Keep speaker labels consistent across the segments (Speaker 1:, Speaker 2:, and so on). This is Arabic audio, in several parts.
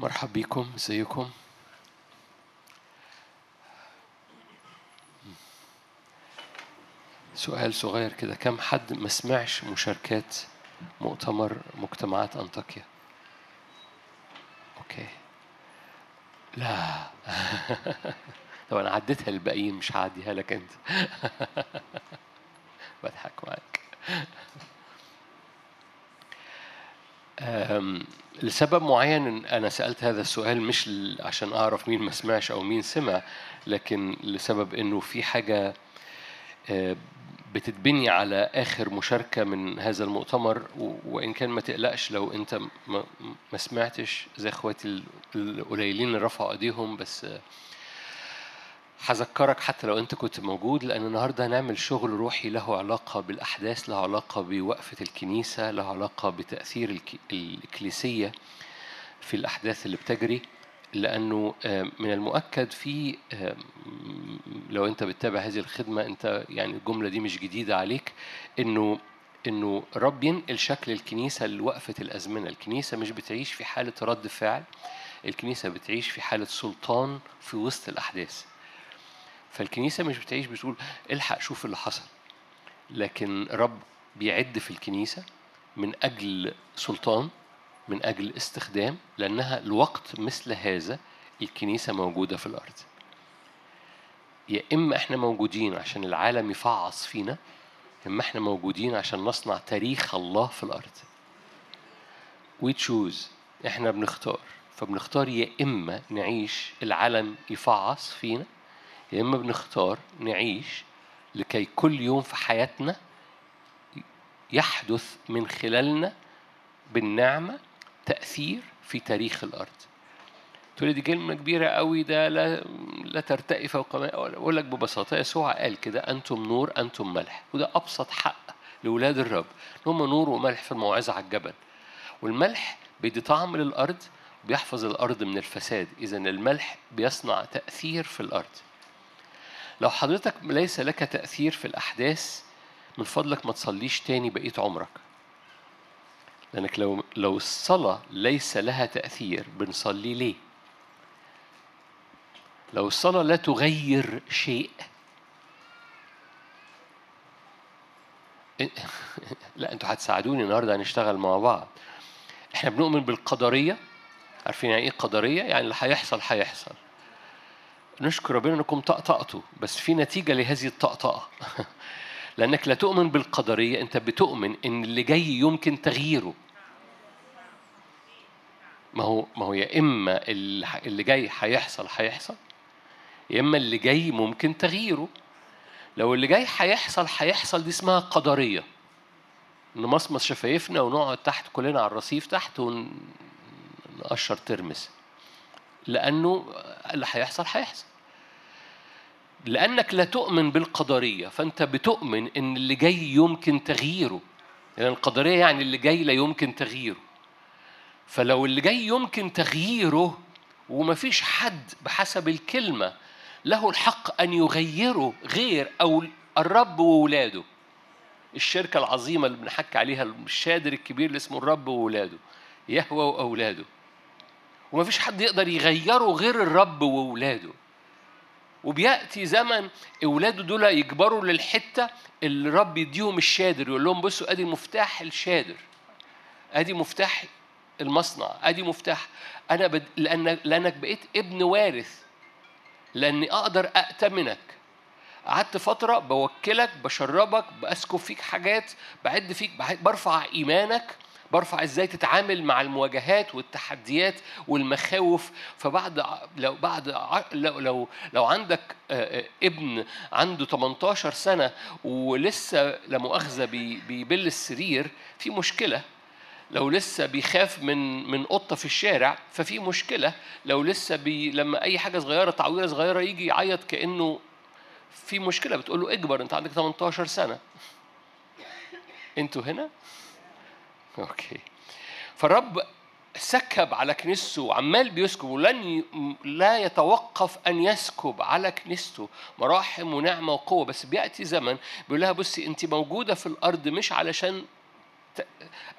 Speaker 1: مرحب بيكم ازيكم؟ سؤال صغير كده كم حد ما سمعش مشاركات مؤتمر مجتمعات أنطاكيا؟ أوكي. لا. طب أنا عديتها للباقيين مش هعديها لك أنت. بضحك معاك. لسبب معين أنا سألت هذا السؤال مش عشان أعرف مين ما سمعش أو مين سمع لكن لسبب إنه في حاجة آه، بتتبني على آخر مشاركة من هذا المؤتمر و- وإن كان ما تقلقش لو أنت ما, سمعتش زي إخواتي ال- القليلين اللي رفعوا أيديهم بس هذكرك حتى لو انت كنت موجود لأن النهارده هنعمل شغل روحي له علاقة بالأحداث له علاقة بوقفة الكنيسة له علاقة بتأثير الك- الإكليسية في الأحداث اللي بتجري. لأنه من المؤكد في لو انت بتتابع هذه الخدمة انت يعني الجملة دي مش جديدة عليك إنه إنه رب ينقل شكل الكنيسة لوقفة الأزمنة. الكنيسة مش بتعيش في حالة رد فعل الكنيسة بتعيش في حالة سلطان في وسط الأحداث. فالكنيسة مش بتعيش بتقول الحق شوف اللي حصل. لكن رب بيعد في الكنيسة من أجل سلطان من أجل استخدام لأنها الوقت مثل هذا الكنيسة موجودة في الأرض. يا إما إحنا موجودين عشان العالم يفعص فينا يا إما إحنا موجودين عشان نصنع تاريخ الله في الأرض. وي تشوز إحنا بنختار. فبنختار يا إما نعيش العالم يفعص فينا يا إما بنختار نعيش لكي كل يوم في حياتنا يحدث من خلالنا بالنعمة تأثير في تاريخ الأرض. تقول دي كلمة كبيرة قوي ده لا لا ترتقي فوق ما أقول لك ببساطة يسوع قال كده أنتم نور أنتم ملح. وده أبسط حق لأولاد الرب إن هم نور وملح في الموعظة على الجبل. والملح بيدي طعم للأرض بيحفظ الأرض من الفساد. إذا الملح بيصنع تأثير في الأرض. لو حضرتك ليس لك تأثير في الأحداث من فضلك ما تصليش تاني بقية عمرك لأنك لو لو الصلاة ليس لها تأثير بنصلي ليه؟ لو الصلاة لا تغير شيء لا أنتوا هتساعدوني النهارده هنشتغل مع بعض إحنا بنؤمن بالقدرية عارفين يعني إيه قدرية؟ يعني اللي هيحصل هيحصل نشكر ربنا إنكم طقطقتوا بس في نتيجة لهذه الطقطقة لأنك لا تؤمن بالقدرية أنت بتؤمن إن اللي جاي يمكن تغييره. ما هو ما هو يا إما اللي جاي هيحصل هيحصل يا إما اللي جاي ممكن تغييره. لو اللي جاي هيحصل هيحصل دي اسمها قدرية. نمصمص شفايفنا ونقعد تحت كلنا على الرصيف تحت ونقشر ترمس. لأنه اللي هيحصل هيحصل. لأنك لا تؤمن بالقدرية فأنت بتؤمن إن اللي جاي يمكن تغييره. لأن القدرية يعني اللي جاي لا يمكن تغييره. فلو اللي جاي يمكن تغييره ومفيش حد بحسب الكلمة له الحق أن يغيره غير أو الرب وولاده. الشركة العظيمة اللي بنحكي عليها الشادر الكبير اللي اسمه الرب وولاده يهوى وأولاده. ومفيش حد يقدر يغيره غير الرب وولاده. وبيأتي زمن اولاده دول يكبروا للحتة اللي الرب يديهم الشادر يقول لهم بصوا ادي مفتاح الشادر ادي مفتاح المصنع ادي مفتاح أنا بد... لأن لأنك بقيت ابن وارث لأني أقدر أأتمنك. قعدت فترة بوكلك بشربك بأسكب فيك حاجات بعد فيك برفع إيمانك برفع إزاي تتعامل مع المواجهات والتحديات والمخاوف. فبعد لو بعد لو لو, لو عندك آه، آه، ابن عنده 18 سنة ولسه لا مؤاخذة بي- بيبل السرير في مشكلة. لو لسه بيخاف من من قطة في الشارع ففي مشكلة. لو لسه بي لما أي حاجة صغيرة تعويرة صغيرة يجي يعيط كأنه في مشكلة بتقول له اكبر أنت عندك 18 سنة. أنتوا هنا؟ okay. فالرب سكب على كنيسته وعمال بيسكب ولن. لا يتوقف أن يسكب على كنيسته. مراحم ونعمة وقوة. بس بيأتي زمن بيقول لها بصي أنت موجودة في الأرض مش علشان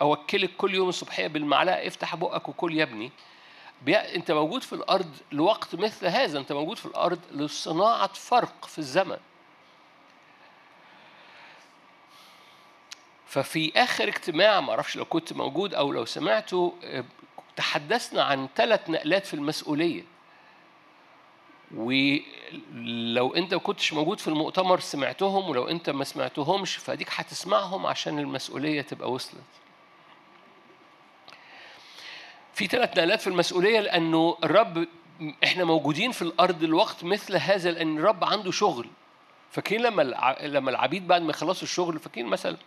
Speaker 1: أوكلك كل يوم الصبحية بالمعلقة افتح بقك وكل يا ابني. أنت موجود في الأرض لوقت مثل هذا. أنت موجود في الأرض لصناعة فرق في الزمن. ففي آخر اجتماع ما أعرفش لو كنت موجود أو لو سمعته تحدثنا عن ثلاث نقلات في المسؤولية. ولو أنت ما كنتش موجود في المؤتمر سمعتهم ولو أنت ما سمعتهمش فأديك هتسمعهم عشان المسؤولية تبقى وصلت. في ثلاث نقلات في المسؤولية لأنه الرب إحنا موجودين في الأرض الوقت مثل هذا لأن الرب عنده شغل. فاكرين لما لما العبيد بعد ما يخلصوا الشغل فاكرين مثلا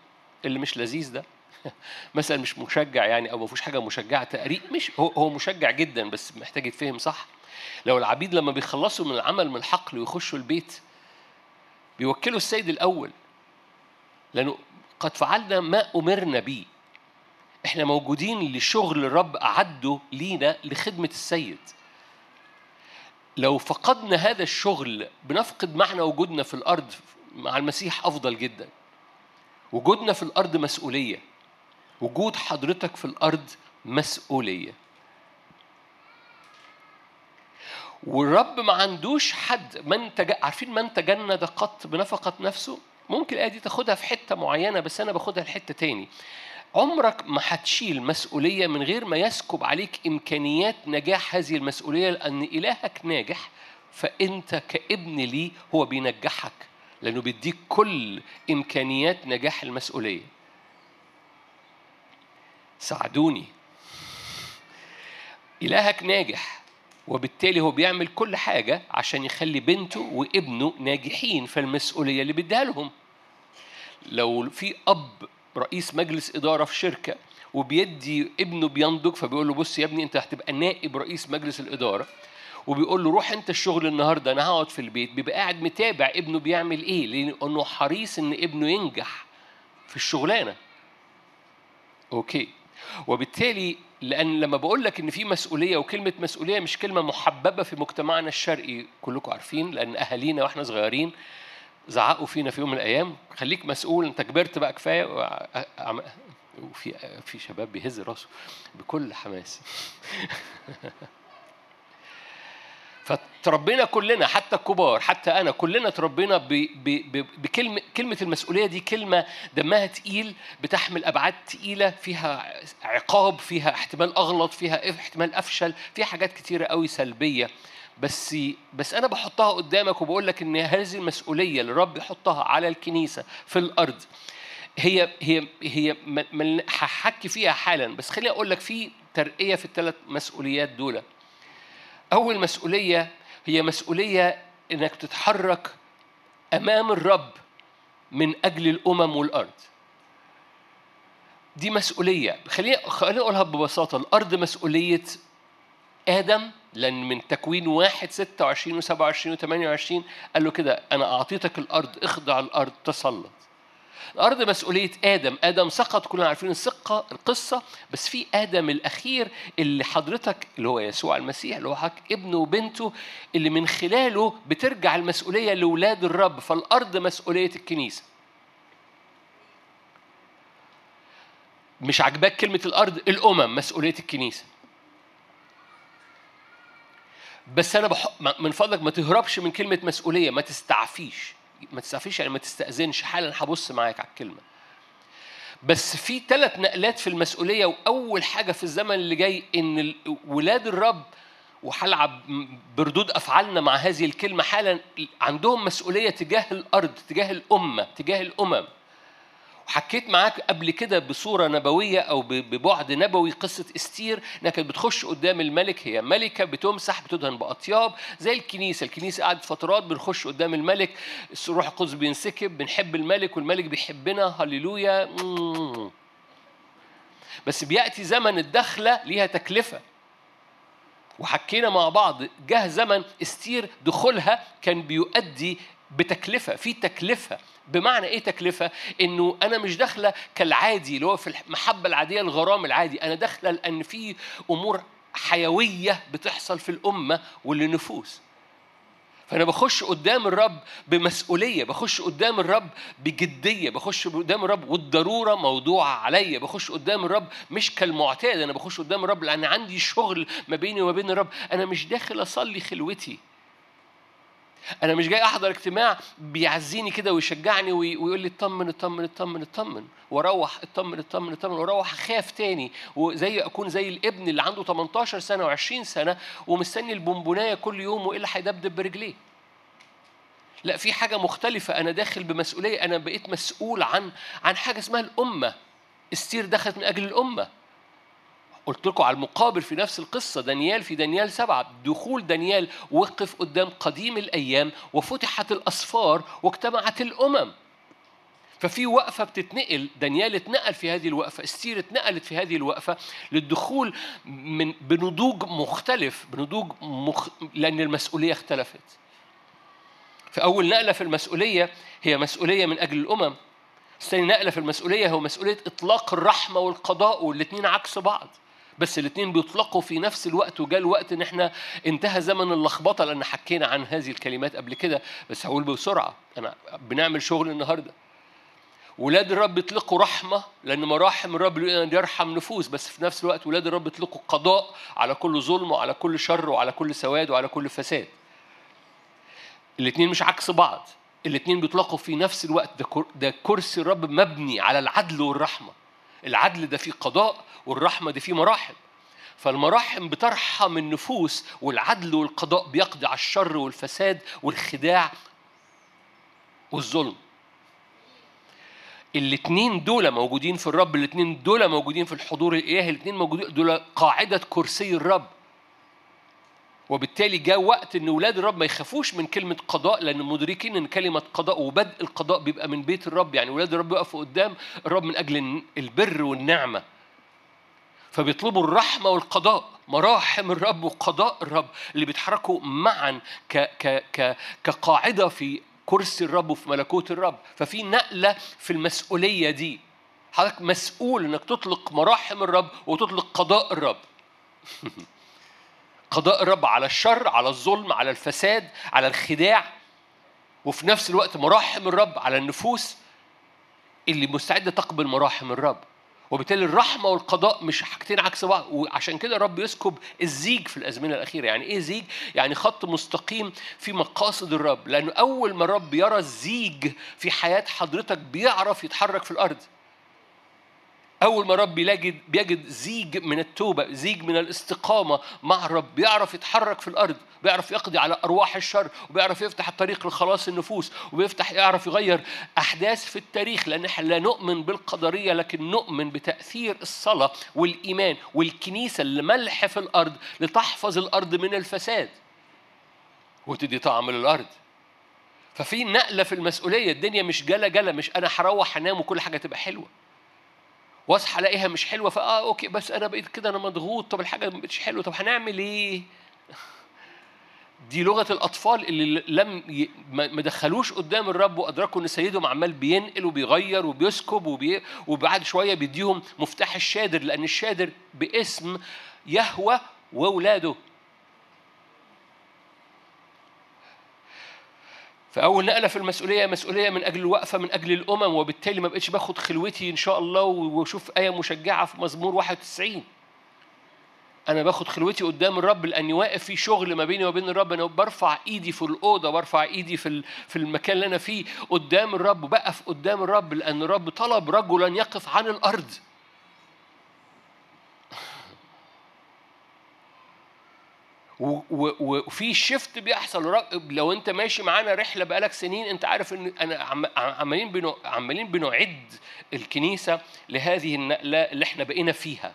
Speaker 1: اللي مش لذيذ ده. مثلا مش مشجع يعني أو ما فيهوش حاجة مشجعة تقريب مش هو هو مشجع جدا بس محتاج يتفهم صح. لو العبيد لما بيخلصوا من العمل من الحقل ويخشوا البيت بيوكلوا السيد الأول. لأنه قد فعلنا ما أمرنا به. إحنا موجودين لشغل الرب أعده لينا لخدمة السيد. لو فقدنا هذا الشغل بنفقد معنى وجودنا في الأرض مع المسيح أفضل جدا. وجودنا في الأرض مسؤولية. وجود حضرتك في الأرض مسؤولية. والرب ما عندوش حد من تج... عارفين من تجند قط بنفقة نفسه؟ ممكن الآية دي تاخدها في حتة معينة بس أنا باخدها لحتة تاني. عمرك ما هتشيل مسؤولية من غير ما يسكب عليك إمكانيات نجاح هذه المسؤولية لأن إلهك ناجح فأنت كابن ليه هو بينجحك. لأنه بيديك كل إمكانيات نجاح المسؤولية. ساعدوني. إلهك ناجح وبالتالي هو بيعمل كل حاجة عشان يخلي بنته وابنه ناجحين في المسؤولية اللي بيديها لهم. لو في أب رئيس مجلس إدارة في شركة وبيدي ابنه بينضج فبيقول له بص يا ابني أنت هتبقى نائب رئيس مجلس الإدارة وبيقول له روح انت الشغل النهارده أنا هقعد في البيت. بيبقى قاعد متابع ابنه بيعمل إيه لأنه حريص إن ابنه ينجح في الشغلانة. أوكي. وبالتالي لأن لما بقول لك إن في مسؤولية وكلمة مسؤولية مش كلمة محببة في مجتمعنا الشرقي كلكم عارفين لأن أهالينا وإحنا صغيرين زعقوا فينا في يوم من الأيام. خليك مسؤول أنت كبرت بقى كفاية. وفي في شباب بيهز راسه بكل حماس. فتربينا كلنا حتى الكبار حتى أنا كلنا تربينا بكلمه كلمة المسؤولية دي كلمة دمها تقيل بتحمل أبعاد تقيلة فيها عقاب فيها احتمال أغلط فيها احتمال أفشل فيها حاجات كتيرة قوي سلبية. بس بس أنا بحطها قدامك وبقول لك إن هذه المسؤولية اللي الرب يحطها على الكنيسة في الأرض هي هي هي هحكي فيها حالا بس خليني أقول لك في ترقية في الثلاث مسؤوليات دول. أول مسؤولية هي مسؤولية إنك تتحرك أمام الرب من أجل الأمم والأرض. دي مسؤولية، خليني خليني أقولها ببساطة، الأرض مسؤولية آدم لأن من تكوين واحد 26 و27 و28 قال له كده أنا أعطيتك الأرض اخضع الأرض تسلط. الأرض مسؤولية آدم. آدم سقط كلنا عارفين السقة القصة. بس في آدم الأخير اللي حضرتك اللي هو يسوع المسيح اللي هو حضرتك ابنه وبنته اللي من خلاله بترجع المسؤولية لأولاد الرب. فالأرض مسؤولية الكنيسة. مش عاجباك كلمة الأرض؟ الأمم مسؤولية الكنيسة. بس أنا بح... من فضلك ما تهربش من كلمة مسؤولية ما تستعفيش. ما تستعفيش يعني ما تستأذنش. حالا هبص معاك على الكلمة. بس في ثلاث نقلات في المسؤولية وأول حاجة في الزمن اللي جاي إن ولاد الرب وهلعب بردود أفعالنا مع هذه الكلمة. حالا عندهم مسؤولية تجاه الأرض تجاه الأمة تجاه الأمم. وحكيت معاك قبل كده بصورة نبوية أو ببعد نبوي قصة إستير إنها كانت بتخش قدام الملك هي ملكة بتمسح بتدهن بأطياب زي الكنيسة. الكنيسة قعدت فترات بنخش قدام الملك الروح القدس بينسكب بنحب الملك والملك بيحبنا هللويا. بس بيأتي زمن الدخلة ليها تكلفة. وحكينا مع بعض جه زمن إستير دخولها كان بيؤدي بتكلفة في تكلفة. بمعنى إيه تكلفة؟ إنه أنا مش داخلة كالعادي اللي هو في المحبة العادية الغرام العادي، أنا داخلة لأن في أمور حيوية بتحصل في الأمة والنفوس. فأنا بخش قدام الرب بمسؤولية بخش قدام الرب بجدية بخش قدام الرب والضرورة موضوعة عليا بخش قدام الرب مش كالمعتاد أنا بخش قدام الرب لأن عندي شغل ما بيني وما بين الرب أنا مش داخل أصلي خلوتي أنا مش جاي أحضر اجتماع بيعزيني كده ويشجعني ويقول لي اطمن اطمن اطمن اطمن وأروح اطمن اطمن اطمن وأروح أخاف تاني وزي أكون زي الابن اللي عنده 18 سنة و20 سنة ومستني البونبوناية كل يوم وإيه اللي هيدبدب برجليه. لا في حاجة مختلفة. أنا داخل بمسؤولية. أنا بقيت مسؤول عن عن حاجة اسمها الأمة. استير دخلت من أجل الأمة. قلت لكم على المقابل في نفس القصة دانيال في دانيال سبعة دخول دانيال وقف قدام قديم الأيام وفتحت الأسفار واجتمعت الأمم. ففي وقفة بتتنقل دانيال اتنقل في هذه الوقفة إستير اتنقلت في هذه الوقفة للدخول من بنضوج مختلف بنضوج مخ... لأن المسؤولية اختلفت. فأول نقلة في المسؤولية هي مسؤولية من أجل الأمم. ثاني نقلة في المسؤولية هو مسؤولية إطلاق الرحمة والقضاء والاثنين عكس بعض. بس الاثنين بيطلقوا في نفس الوقت وجاء الوقت إن إحنا انتهى زمن اللخبطة لأن حكينا عن هذه الكلمات قبل كده. بس هقول بسرعة أنا بنعمل شغل النهارده. ولاد الرب يطلقوا رحمة لأن مراحم الرب يرحم نفوس. بس في نفس الوقت ولاد الرب يطلقوا قضاء على كل ظلم وعلى كل شر وعلى كل سواد وعلى كل فساد. الاثنين مش عكس بعض. الاثنين بيطلقوا في نفس الوقت. ده, كرسي الرب مبني على العدل والرحمة. العدل ده فيه قضاء والرحمة دي فيه مراحم فالمراحم بترحم النفوس والعدل والقضاء بيقضي على الشر والفساد والخداع والظلم. الاثنين دول موجودين في الرب الاثنين دول موجودين في الحضور الالهي الاثنين موجودين دول قاعدة كرسي الرب. وبالتالي جاء وقت إن أولاد الرب ما يخافوش من كلمة قضاء لأن مدركين إن كلمة قضاء وبدء القضاء بيبقى من بيت الرب. يعني أولاد الرب يقفوا قدام الرب من أجل البر والنعمة. فبيطلبوا الرحمة والقضاء. مراحم الرب وقضاء الرب اللي بيتحركوا معا ك ك ك كقاعدة في كرسي الرب وفي ملكوت الرب. ففي نقلة في المسؤولية دي. حضرتك مسؤول إنك تطلق مراحم الرب وتطلق قضاء الرب. قضاء الرب على الشر على الظلم على الفساد على الخداع. وفي نفس الوقت مراحم الرب على النفوس اللي مستعدة تقبل مراحم الرب. وبالتالي الرحمة والقضاء مش حاجتين عكس بعض. وعشان كده الرب يسكب الزيج في الأزمنة الأخيرة. يعني إيه زيج؟ يعني خط مستقيم في مقاصد الرب. لأنه أول ما الرب يرى الزيج في حياة حضرتك بيعرف يتحرك في الأرض. أول ما رب يجد بيجد زيج من التوبة زيج من الاستقامة مع الرب بيعرف يتحرك في الأرض بيعرف يقضي على أرواح الشر وبيعرف يفتح الطريق لخلاص النفوس وبيفتح يعرف يغير أحداث في التاريخ لأن إحنا لا نؤمن بالقدرية لكن نؤمن بتأثير الصلاة والإيمان والكنيسة اللي ملح في الأرض لتحفظ الأرض من الفساد وتدي طعم للأرض. ففي نقلة في المسؤولية الدنيا مش جلا جلا مش أنا هروح أنام وكل حاجة تبقى حلوة. واصحى الاقيها مش حلوة فآه أوكي بس أنا بقيت كده أنا مضغوط طب الحاجة ما بقتش حلوة طب هنعمل إيه؟ دي لغة الأطفال اللي لم ي... ما دخلوش قدام الرب وأدركوا إن سيدهم عمال بينقل وبيغير وبيسكب وبي... وبعد شوية بيديهم مفتاح الشادر لأن الشادر باسم يهوى واولاده فأول نقلة في المسؤولية مسؤولية من أجل الوقفة من أجل الأمم وبالتالي ما بقتش باخد خلوتي إن شاء الله وأشوف آية مشجعة في مزمور 91 أنا باخد خلوتي قدام الرب لأني واقف في شغل ما بيني وبين الرب. أنا برفع إيدي في الأوضة برفع إيدي في في المكان اللي أنا فيه قدام الرب. بقف قدام الرب لأن الرب طلب رجلا يقف عن الأرض. وفي شيفت بيحصل. لو انت ماشي معانا رحلة بقالك سنين انت عارف ان أنا عمالين بنو عمالين بنعد الكنيسة لهذه النقلة اللي إحنا بقينا فيها.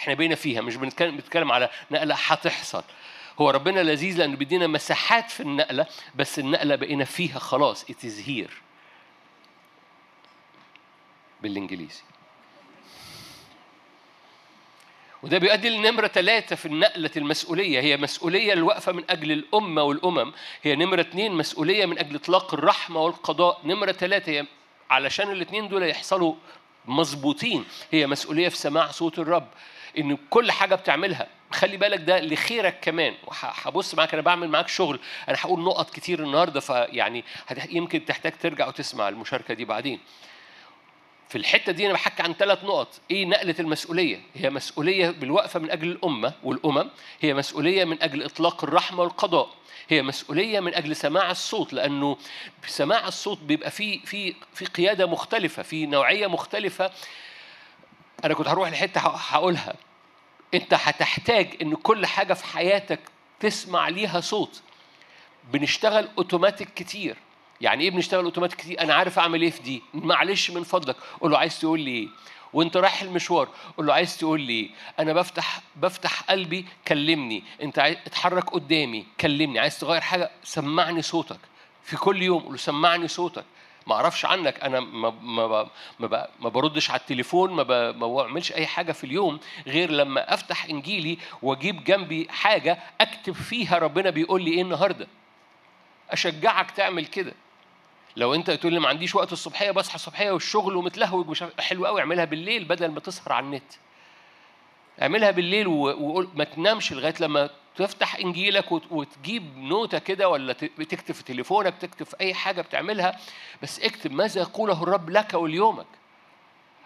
Speaker 1: إحنا بقينا فيها مش بنتكلم بنتكلم على نقلة هتحصل. هو ربنا لذيذ لأنه بيدينا مساحات في النقلة بس النقلة بقينا فيها خلاص. Here. بالإنجليزي. وده بيؤدي لنمرة ثلاثة في النقلة المسؤولية. هي مسؤولية الوقفة من أجل الأمة والأمم. هي نمرة اثنين مسؤولية من أجل إطلاق الرحمة والقضاء. نمرة ثلاثة هي علشان الاثنين دول يحصلوا مظبوطين هي مسؤولية في سماع صوت الرب. إن كل حاجة بتعملها خلي بالك ده لخيرك كمان. وهبص معاك أنا بعمل معاك شغل. أنا هقول نقط كتير النهارده فيعني يمكن تحتاج ترجع وتسمع المشاركة دي بعدين. في الحتة دي أنا بحكي عن ثلاث نقط، إيه نقلة المسؤولية؟ هي مسؤولية بالوقفة من أجل الأمة والأمم، هي مسؤولية من أجل إطلاق الرحمة والقضاء، هي مسؤولية من أجل سماع الصوت لأنه سماع الصوت بيبقى في في في قيادة مختلفة، في نوعية مختلفة. أنا كنت هروح لحتة هقولها. أنت هتحتاج إن كل حاجة في حياتك تسمع ليها صوت. بنشتغل أوتوماتيك كتير. يعني إيه بنشتغل أوتوماتيك كتير؟ أنا عارف أعمل إيه في دي. معلش من فضلك. قول له عايز تقول لي إيه؟ وأنت رايح المشوار. قول له عايز تقول لي إيه؟ أنا بفتح بفتح قلبي كلمني. أنت اتحرك قدامي كلمني. عايز تغير حاجة؟ سمعني صوتك. في كل يوم. قول له سمعني صوتك. ما أعرفش عنك. أنا ما ما ما, ما بردش على التليفون ما ما بعملش أي حاجة في اليوم غير لما أفتح إنجيلي وأجيب جنبي حاجة أكتب فيها ربنا بيقول لي إيه النهارده. أشجعك تعمل كده. لو انت تقول لي ما عنديش وقت الصبحية بصحى الصبحيه والشغل ومتلهوج مش حلو قوي اعملها بالليل بدل ما تسهر على النت. اعملها بالليل وقول ما تنامش لغاية لما تفتح انجيلك وتجيب نوتة كده ولا تكتب في تليفونك تكتب في أي حاجة بتعملها بس اكتب ماذا يقوله الرب لك وليومك؟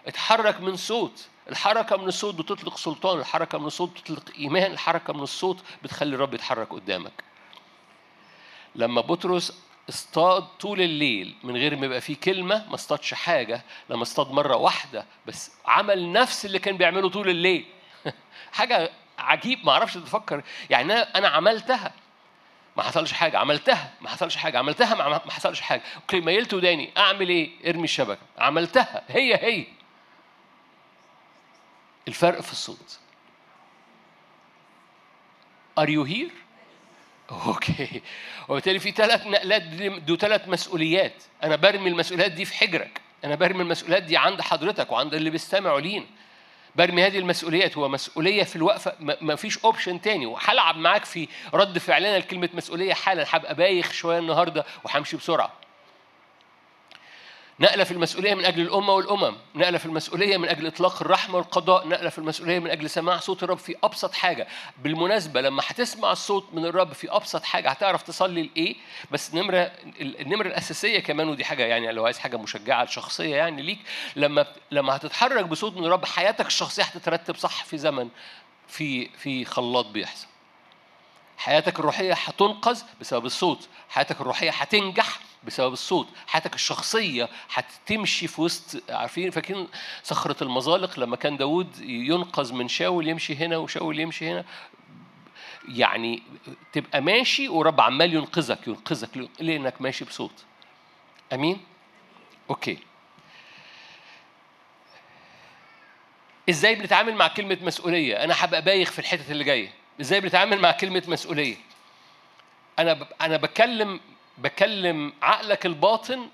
Speaker 1: اتحرك من صوت. الحركة من الصوت بتطلق سلطان الحركة من الصوت بتطلق إيمان الحركة من الصوت بتخلي الرب يتحرك قدامك. لما بطرس اصطاد طول الليل من غير ما يبقى فيه كلمة ما اصطادش حاجة لما اصطاد مرة واحدة بس عمل نفس اللي كان بيعمله طول الليل. حاجة عجيب ما أعرفش تفكر يعني أنا عملتها. ما حصلش حاجة عملتها. ما حصلش حاجة عملتها ما حصلش حاجة. okay ميلت وداني. أعمل إيه؟ ارمي الشبكة. عملتها. هي هي. الفرق في الصوت. Are you here؟ okay. وبالتالي في ثلاث نقلات دي ثلاث مسؤوليات. أنا برمي المسؤوليات دي في حجرك. أنا برمي المسؤوليات دي عند حضرتك وعند اللي بيستمعوا لينا. برمي هذه المسؤوليات. هو مسؤولية في الوقفة. ما فيش option تاني. وهلعب معاك في رد فعلنا لكلمة مسؤولية حالا. هبقى بايخ شوية النهارده وهمشي بسرعة. نقلة في المسؤولية من أجل الأمة والأمم نقلة في المسؤولية من أجل إطلاق الرحمة والقضاء نقلة في المسؤولية من أجل سماع صوت الرب في أبسط حاجة. بالمناسبة لما هتسمع الصوت من الرب في أبسط حاجة هتعرف تصلي لإيه؟ بس النمرة النمرة الأساسية كمان ودي حاجة يعني لو عايز حاجة مشجعة شخصية يعني ليك لما لما هتتحرك بصوت من الرب حياتك الشخصية هتترتب صح في زمن في في خلاط بيحصل. حياتك الروحية هتنقذ بسبب الصوت. حياتك الروحية هتنجح بسبب الصوت. حياتك الشخصية هتمشي في وسط عارفين؟ فاكرين صخرة المزالق لما كان داود ينقذ من شاول يمشي هنا وشاول يمشي هنا؟ يعني تبقى ماشي ورب عمال ينقذك ينقذك لأنك ماشي بصوت. أمين؟ أوكي. إزاي بنتعامل مع كلمة مسؤولية؟ أنا هبقى بايخ في الحتت اللي جاية. إزاي بنتعامل مع كلمة مسؤولية؟ أنا أنا بكلم بكلم عقلك الباطن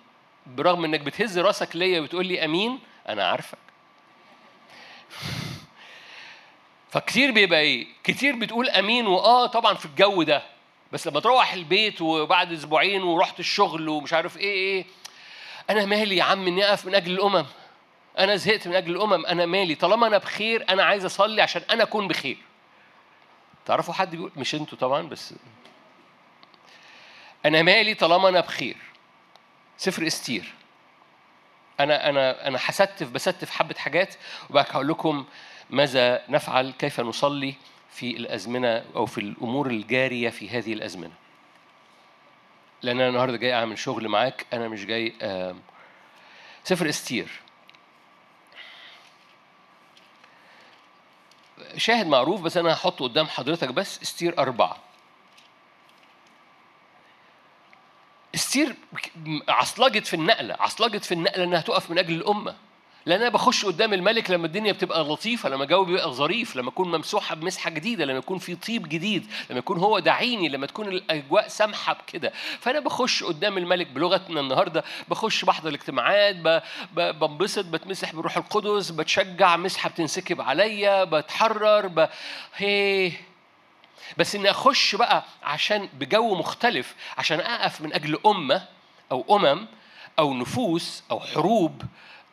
Speaker 1: برغم إنك بتهز راسك ليا وتقول لي أمين أنا عارفك. فكتير بيبقى إيه؟ كتير بتقول أمين واه طبعا في الجو ده بس لما تروح البيت وبعد أسبوعين ورحت الشغل ومش عارف إيه إيه أنا مالي يا عم إني أقف من أجل الأمم؟ أنا زهقت من أجل الأمم أنا مالي؟ طالما أنا بخير أنا عايز أصلي عشان أنا أكون بخير. تعرفوا حد بيقول مش أنتوا طبعا بس أنا مالي طالما أنا بخير. سفر استير. أنا أنا أنا هستف بستف حبة حاجات وبعد هقول لكم ماذا نفعل كيف نصلي في الأزمنة أو في الأمور الجارية في هذه الأزمنة. لأن أنا النهاردة جاي أعمل شغل معاك أنا مش جاي سفر استير. شاهد معروف بس أنا هحطه قدام حضرتك بس استير أربعة. استير عصلجت في النقلة عصلجت في النقلة إنها تقف من أجل الأمة. لأن أنا بخش قدام الملك لما الدنيا بتبقى لطيفة لما الجو بيبقى ظريف لما أكون ممسوحة بمسحة جديدة لما يكون في طيب جديد لما يكون هو داعيني لما تكون الأجواء سامحة بكده. فأنا بخش قدام الملك بلغتنا النهاردة بخش بحضر الاجتماعات بنبسط بتمسح بروح القدس بتشجع مسحة بتنسكب عليا بتحرر ب... هي بس إني أخش بقى عشان بجو مختلف عشان أقف من أجل أمة أو أمم أو نفوس أو حروب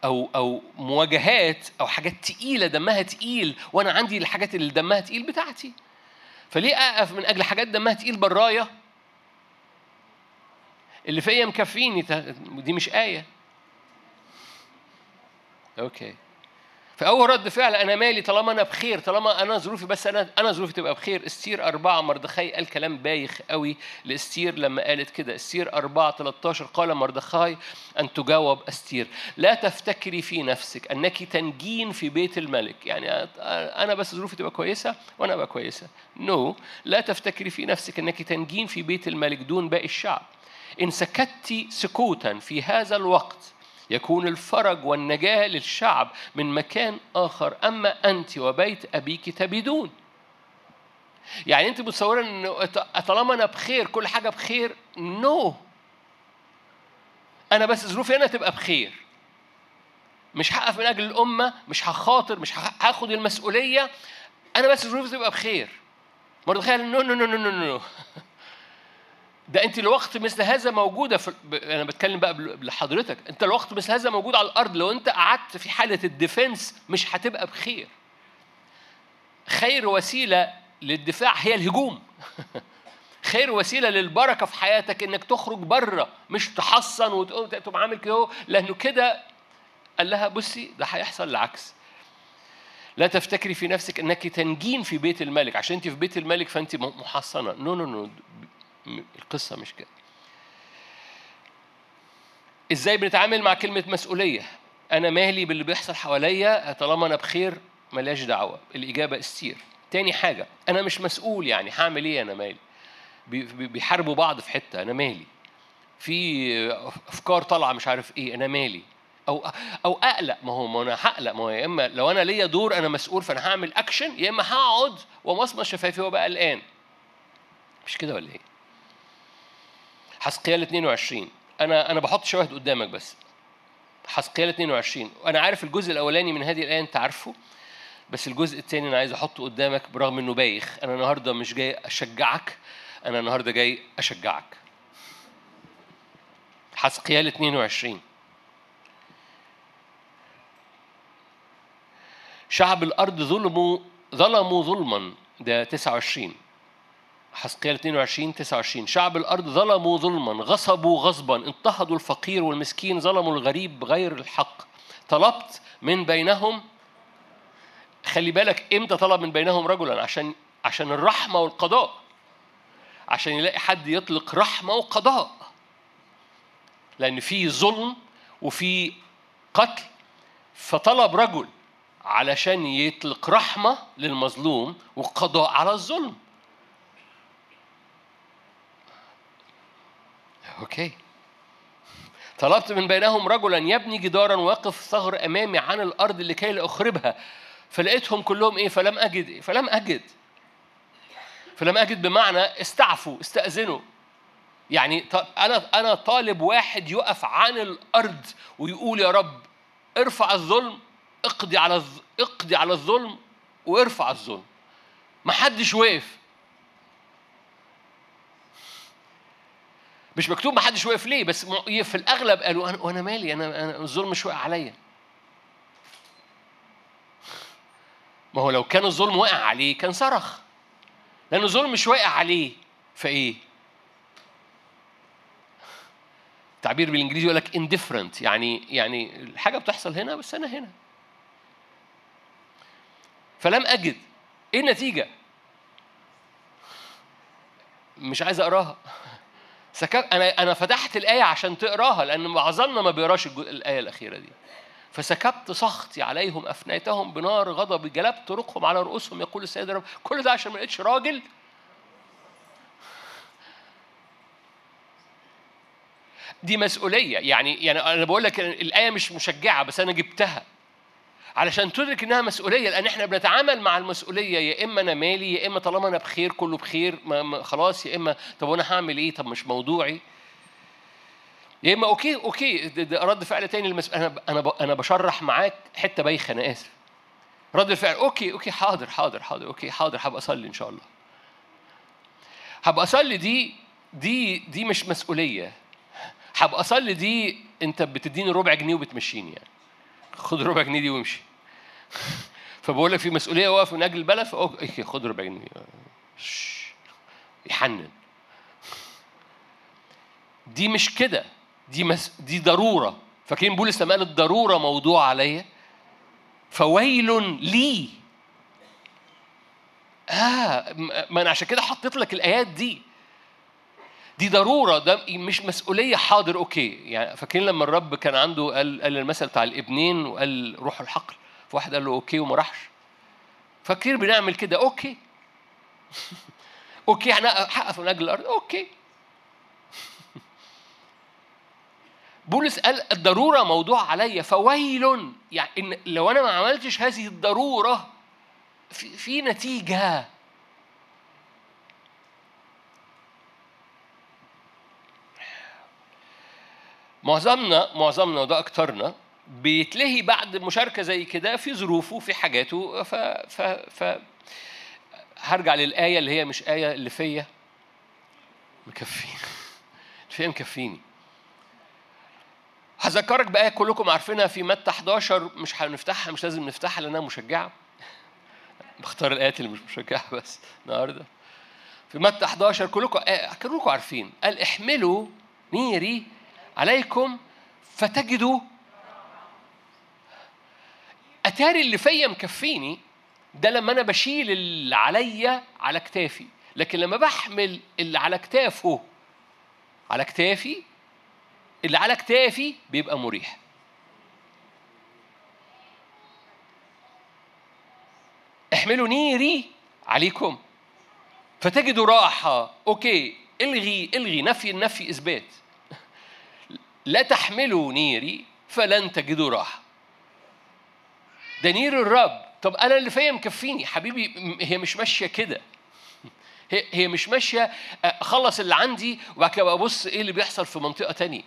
Speaker 1: أو أو مواجهات أو حاجات تقيلة دمها تقيل وأنا عندي الحاجات اللي دمها تقيل بتاعتي. فليه أقف من أجل حاجات دمها تقيل برايه اللي فيا مكفيني دي مش آية. أوكي. فأول رد فعل أنا مالي طالما أنا بخير طالما أنا ظروفي بس أنا أنا ظروفي تبقى بخير. استير أربعة مردخاي قال كلام بايخ قوي لاستير لما قالت كده. استير أربعة 13 قال مردخاي أن تجاوب استير لا تفتكري في نفسك أنك تنجين في بيت الملك. يعني أنا بس ظروفي تبقى كويسة وأنا أبقى كويسة. no no. لا تفتكري في نفسك أنك تنجين في بيت الملك دون باقي الشعب. إن سكت سكوتا في هذا الوقت يكون الفرج والنجاة للشعب من مكان آخر. أما أنت وبيت أبيك تبدون يعني أنت متصورة أن طالما أنا بخير كل حاجة بخير no. no. أنا بس ظروفي أنا تبقى بخير. مش هقف من أجل الأمة مش هخاطر مش هاخد المسؤولية. أنا بس ظروفي تبقى بخير. مردخاي no no no no no no. ده انت الوقت مثل هذا موجودة في أنا بتكلم بقى لحضرتك انت الوقت مثل هذا موجود على الأرض. لو انت قعدت في حالة ال defense مش هتبقى بخير. خير وسيلة للدفاع هي الهجوم. خير وسيلة للبركة في حياتك إنك تخرج بره مش تحصن وتقوم عامل كده لأنه كده قال لها بصي ده هيحصل العكس. لا تفتكري في نفسك إنك تنجين في بيت الملك. عشان أنت في بيت الملك فأنت محصنة. no no no القصة مش كده. إزاي بنتعامل مع كلمة مسؤولية؟ أنا مالي باللي بيحصل حواليا طالما أنا بخير ملياش دعوة. الإجابة استير تاني حاجة أنا مش مسؤول يعني هعمل إيه أنا مالي؟ بيحاربوا بعض في حتة أنا مالي. في أفكار طالعة مش عارف إيه أنا مالي. أو أو أقلق ما هو ما أنا هقلق. ما هو يا إما لو أنا ليا دور أنا مسؤول فأنا هعمل أكشن يا إما هقعد ومصمص شفايفي وأبقى قلقان. مش كده ولا إيه؟ حسقيال 22 أنا أنا بحط شواهد قدامك بس. حسقيال 22 وأنا عارف الجزء الأولاني من هذه الآية أنت عارفه بس الجزء الثاني أنا عايز أحطه قدامك برغم إنه بايخ. أنا النهارده مش جاي أشجعك أنا النهارده جاي أشجعك. حسقيال 22 شعب الأرض ظلموا ظلموا ظلما. ده 29 حسقيال 22 29 شعب الأرض ظلموا ظلما غصبوا غصبا اضطهدوا الفقير والمسكين ظلموا الغريب بغير الحق. طلبت من بينهم خلي بالك إمتى طلب من بينهم رجلا؟ عشان عشان الرحمة والقضاء. عشان يلاقي حد يطلق رحمة وقضاء. لأن في ظلم وفي قتل. فطلب رجل علشان يطلق رحمة للمظلوم وقضاء على الظلم. أوكي. طلبت من بينهم رجلا يبني جدارا ويقف ثغر أمامي عن الأرض لكي لا أخربها. فلقيتهم كلهم إيه؟ فلم أجد. إيه فلم أجد. فلم أجد بمعنى استعفوا استأذنوا. يعني أنا أنا طالب واحد يقف عن الأرض ويقول يا رب ارفع الظلم اقضي على اقضي على الظلم وارفع الظلم. ما حدش وقف مش مكتوب ما حدش وقف ليه بس في الأغلب قالوا أنا وأنا مالي أنا, أنا الظلم مش واقع عليا. ما هو لو كان الظلم واقع عليه كان صرخ. لأن الظلم مش واقع عليه فإيه؟ تعبير بالإنجليزي يقول لك indifferent يعني يعني الحاجة بتحصل هنا بس أنا هنا. فلم أجد. إيه النتيجة؟ مش عايز أقراها. سكت أنا أنا فتحت الآية عشان تقراها لأن معظمنا ما بيقراش الآية الأخيرة دي. فسكبت سخطي عليهم أفنيتهم بنار غضبي جلبت طرقهم على رؤوسهم يقول السيد الرب كل ده عشان ما لقيتش راجل؟ دي مسؤولية. يعني يعني أنا بقول لك الآية مش مشجعة بس أنا جبتها. علشان تدرك إنها مسؤولية لأن إحنا بنتعامل مع المسؤولية يا إما أنا مالي يا إما طالما أنا بخير كله بخير ما خلاص يا إما طب وأنا هعمل إيه؟ طب مش موضوعي. يا إما okay okay رد فعل تاني. أنا أنا أنا بشرح معاك حتة بايخة أنا آسف. رد الفعل okay okay حاضر حاضر حاضر okay حاضر هبقى أصلي إن شاء الله. هبقى أصلي دي دي دي مش مسؤولية. هبقى أصلي دي أنت بتديني ربع جنيه وبتمشيني يعني. خد ربع جنيه دي وامشي. فبقول لك في مسؤولية واقف من أجل البلد ف okay خد ربع جنيه. يحنن. دي مش كده. دي مس... دي ضرورة. فاكرين بولس لما قال الضرورة موضوعة عليا فويل لي. آه ما أنا عشان كده حطيت لك الآيات دي. دي ضرورة ده مش مسؤولية حاضر okay. يعني فاكرين لما الرب كان عنده قال قال المثل بتاع الإبنين وقال روحوا الحقل. فواحد قال له okay وما راحش. فاكرين بنعمل كده؟ okay. okay إحنا هنقف من أجل الأرض؟ okay. بولس قال الضرورة موضوعة عليا فويل. يعني إن لو أنا ما عملتش هذه الضرورة في, في نتيجة. معظمنا معظمنا وده أكترنا بيتلهي بعد مشاركة زي كده في ظروفه في حاجاته. ف, ف, ف هرجع للآية اللي هي مش آية اللي فيا. مكفيني. فيا مكفيني. هذكرك بآية كلكم عارفينها في متى 11 مش هنفتحها مش لازم نفتحها لأنها مشجعة. بختار الآيات اللي مش مشجعة بس النهارده. في متى 11 كلكم كلكم عارفين. قال احملوا نيري عليكم فتجدوا أتاري اللي فيا مكفيني ده لما أنا بشيل اللي عليا على كتافي لكن لما بحمل اللي على كتافه على كتافي اللي على كتافي بيبقى مريح. احملوا نيري عليكم. فتجدوا راحة. okay إلغي إلغي نفي النفي إثبات. لا تحملوا نيري فلن تجدوا راحة. ده نير الرب. طب أنا اللي فيا مكفيني حبيبي هي مش ماشية كده. هي مش ماشية أخلص اللي عندي وبعد كده أبص إيه اللي بيحصل في منطقة تانية.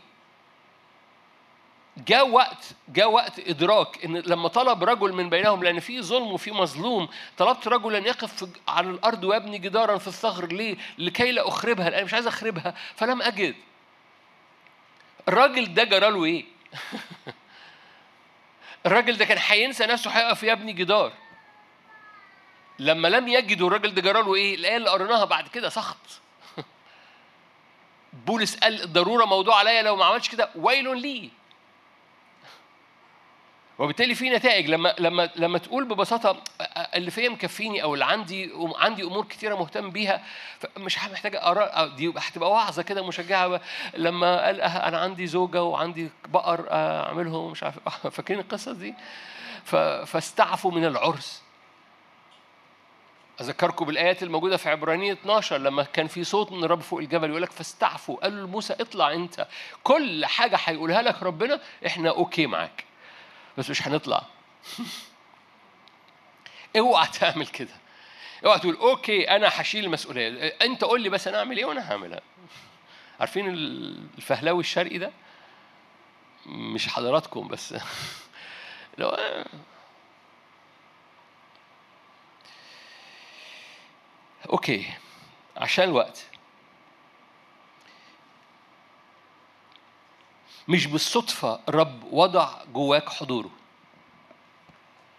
Speaker 1: جاء وقت جاء وقت إدراك إن لما طلب رجل من بينهم لأن في ظلم وفي مظلوم طلبت رجلا يقف على الأرض ويبني جدارا في الثغر. ليه؟ لكي لا أخربها لأن مش عايز أخربها فلم أجد. الراجل ده جرى له إيه؟ الراجل ده كان هينسى نفسه هيقف يبني جدار لما لم يجدوا الراجل ده جرى له إيه؟ الايه اللي قريناها بعد كده سخط بولس قال الضروره موضوع عليا لو ما عملتش كده ويل لي وبالتالي في نتائج. لما لما لما تقول ببساطة اللي فيا مكفيني أو اللي عندي عندي أمور كثيره مهتم بيها مش محتاج اقرا دي هتبقى وعظة كده مشجعة لما قال أنا عندي زوجة وعندي بقر أعملهم مش عارف فاكرين القصة دي؟ فاستعفوا من العرس. أذكركم بالآيات الموجودة في عبرانية 12 لما كان في صوت من الرب فوق الجبل يقول لك فاستعفوا قال لموسى اطلع أنت كل حاجة هيقولها لك ربنا إحنا okay معاك. بس مش هنطلع. اوعى تعمل كده. اوعى تقول okay أنا هشيل المسؤولية. أنت قول لي بس أنا أعمل إيه وأنا هعملها. عارفين الفهلاوي الشرقي ده؟ مش حضراتكم بس. لو okay عشان الوقت. مش بالصدفة الرب وضع جواك حضوره.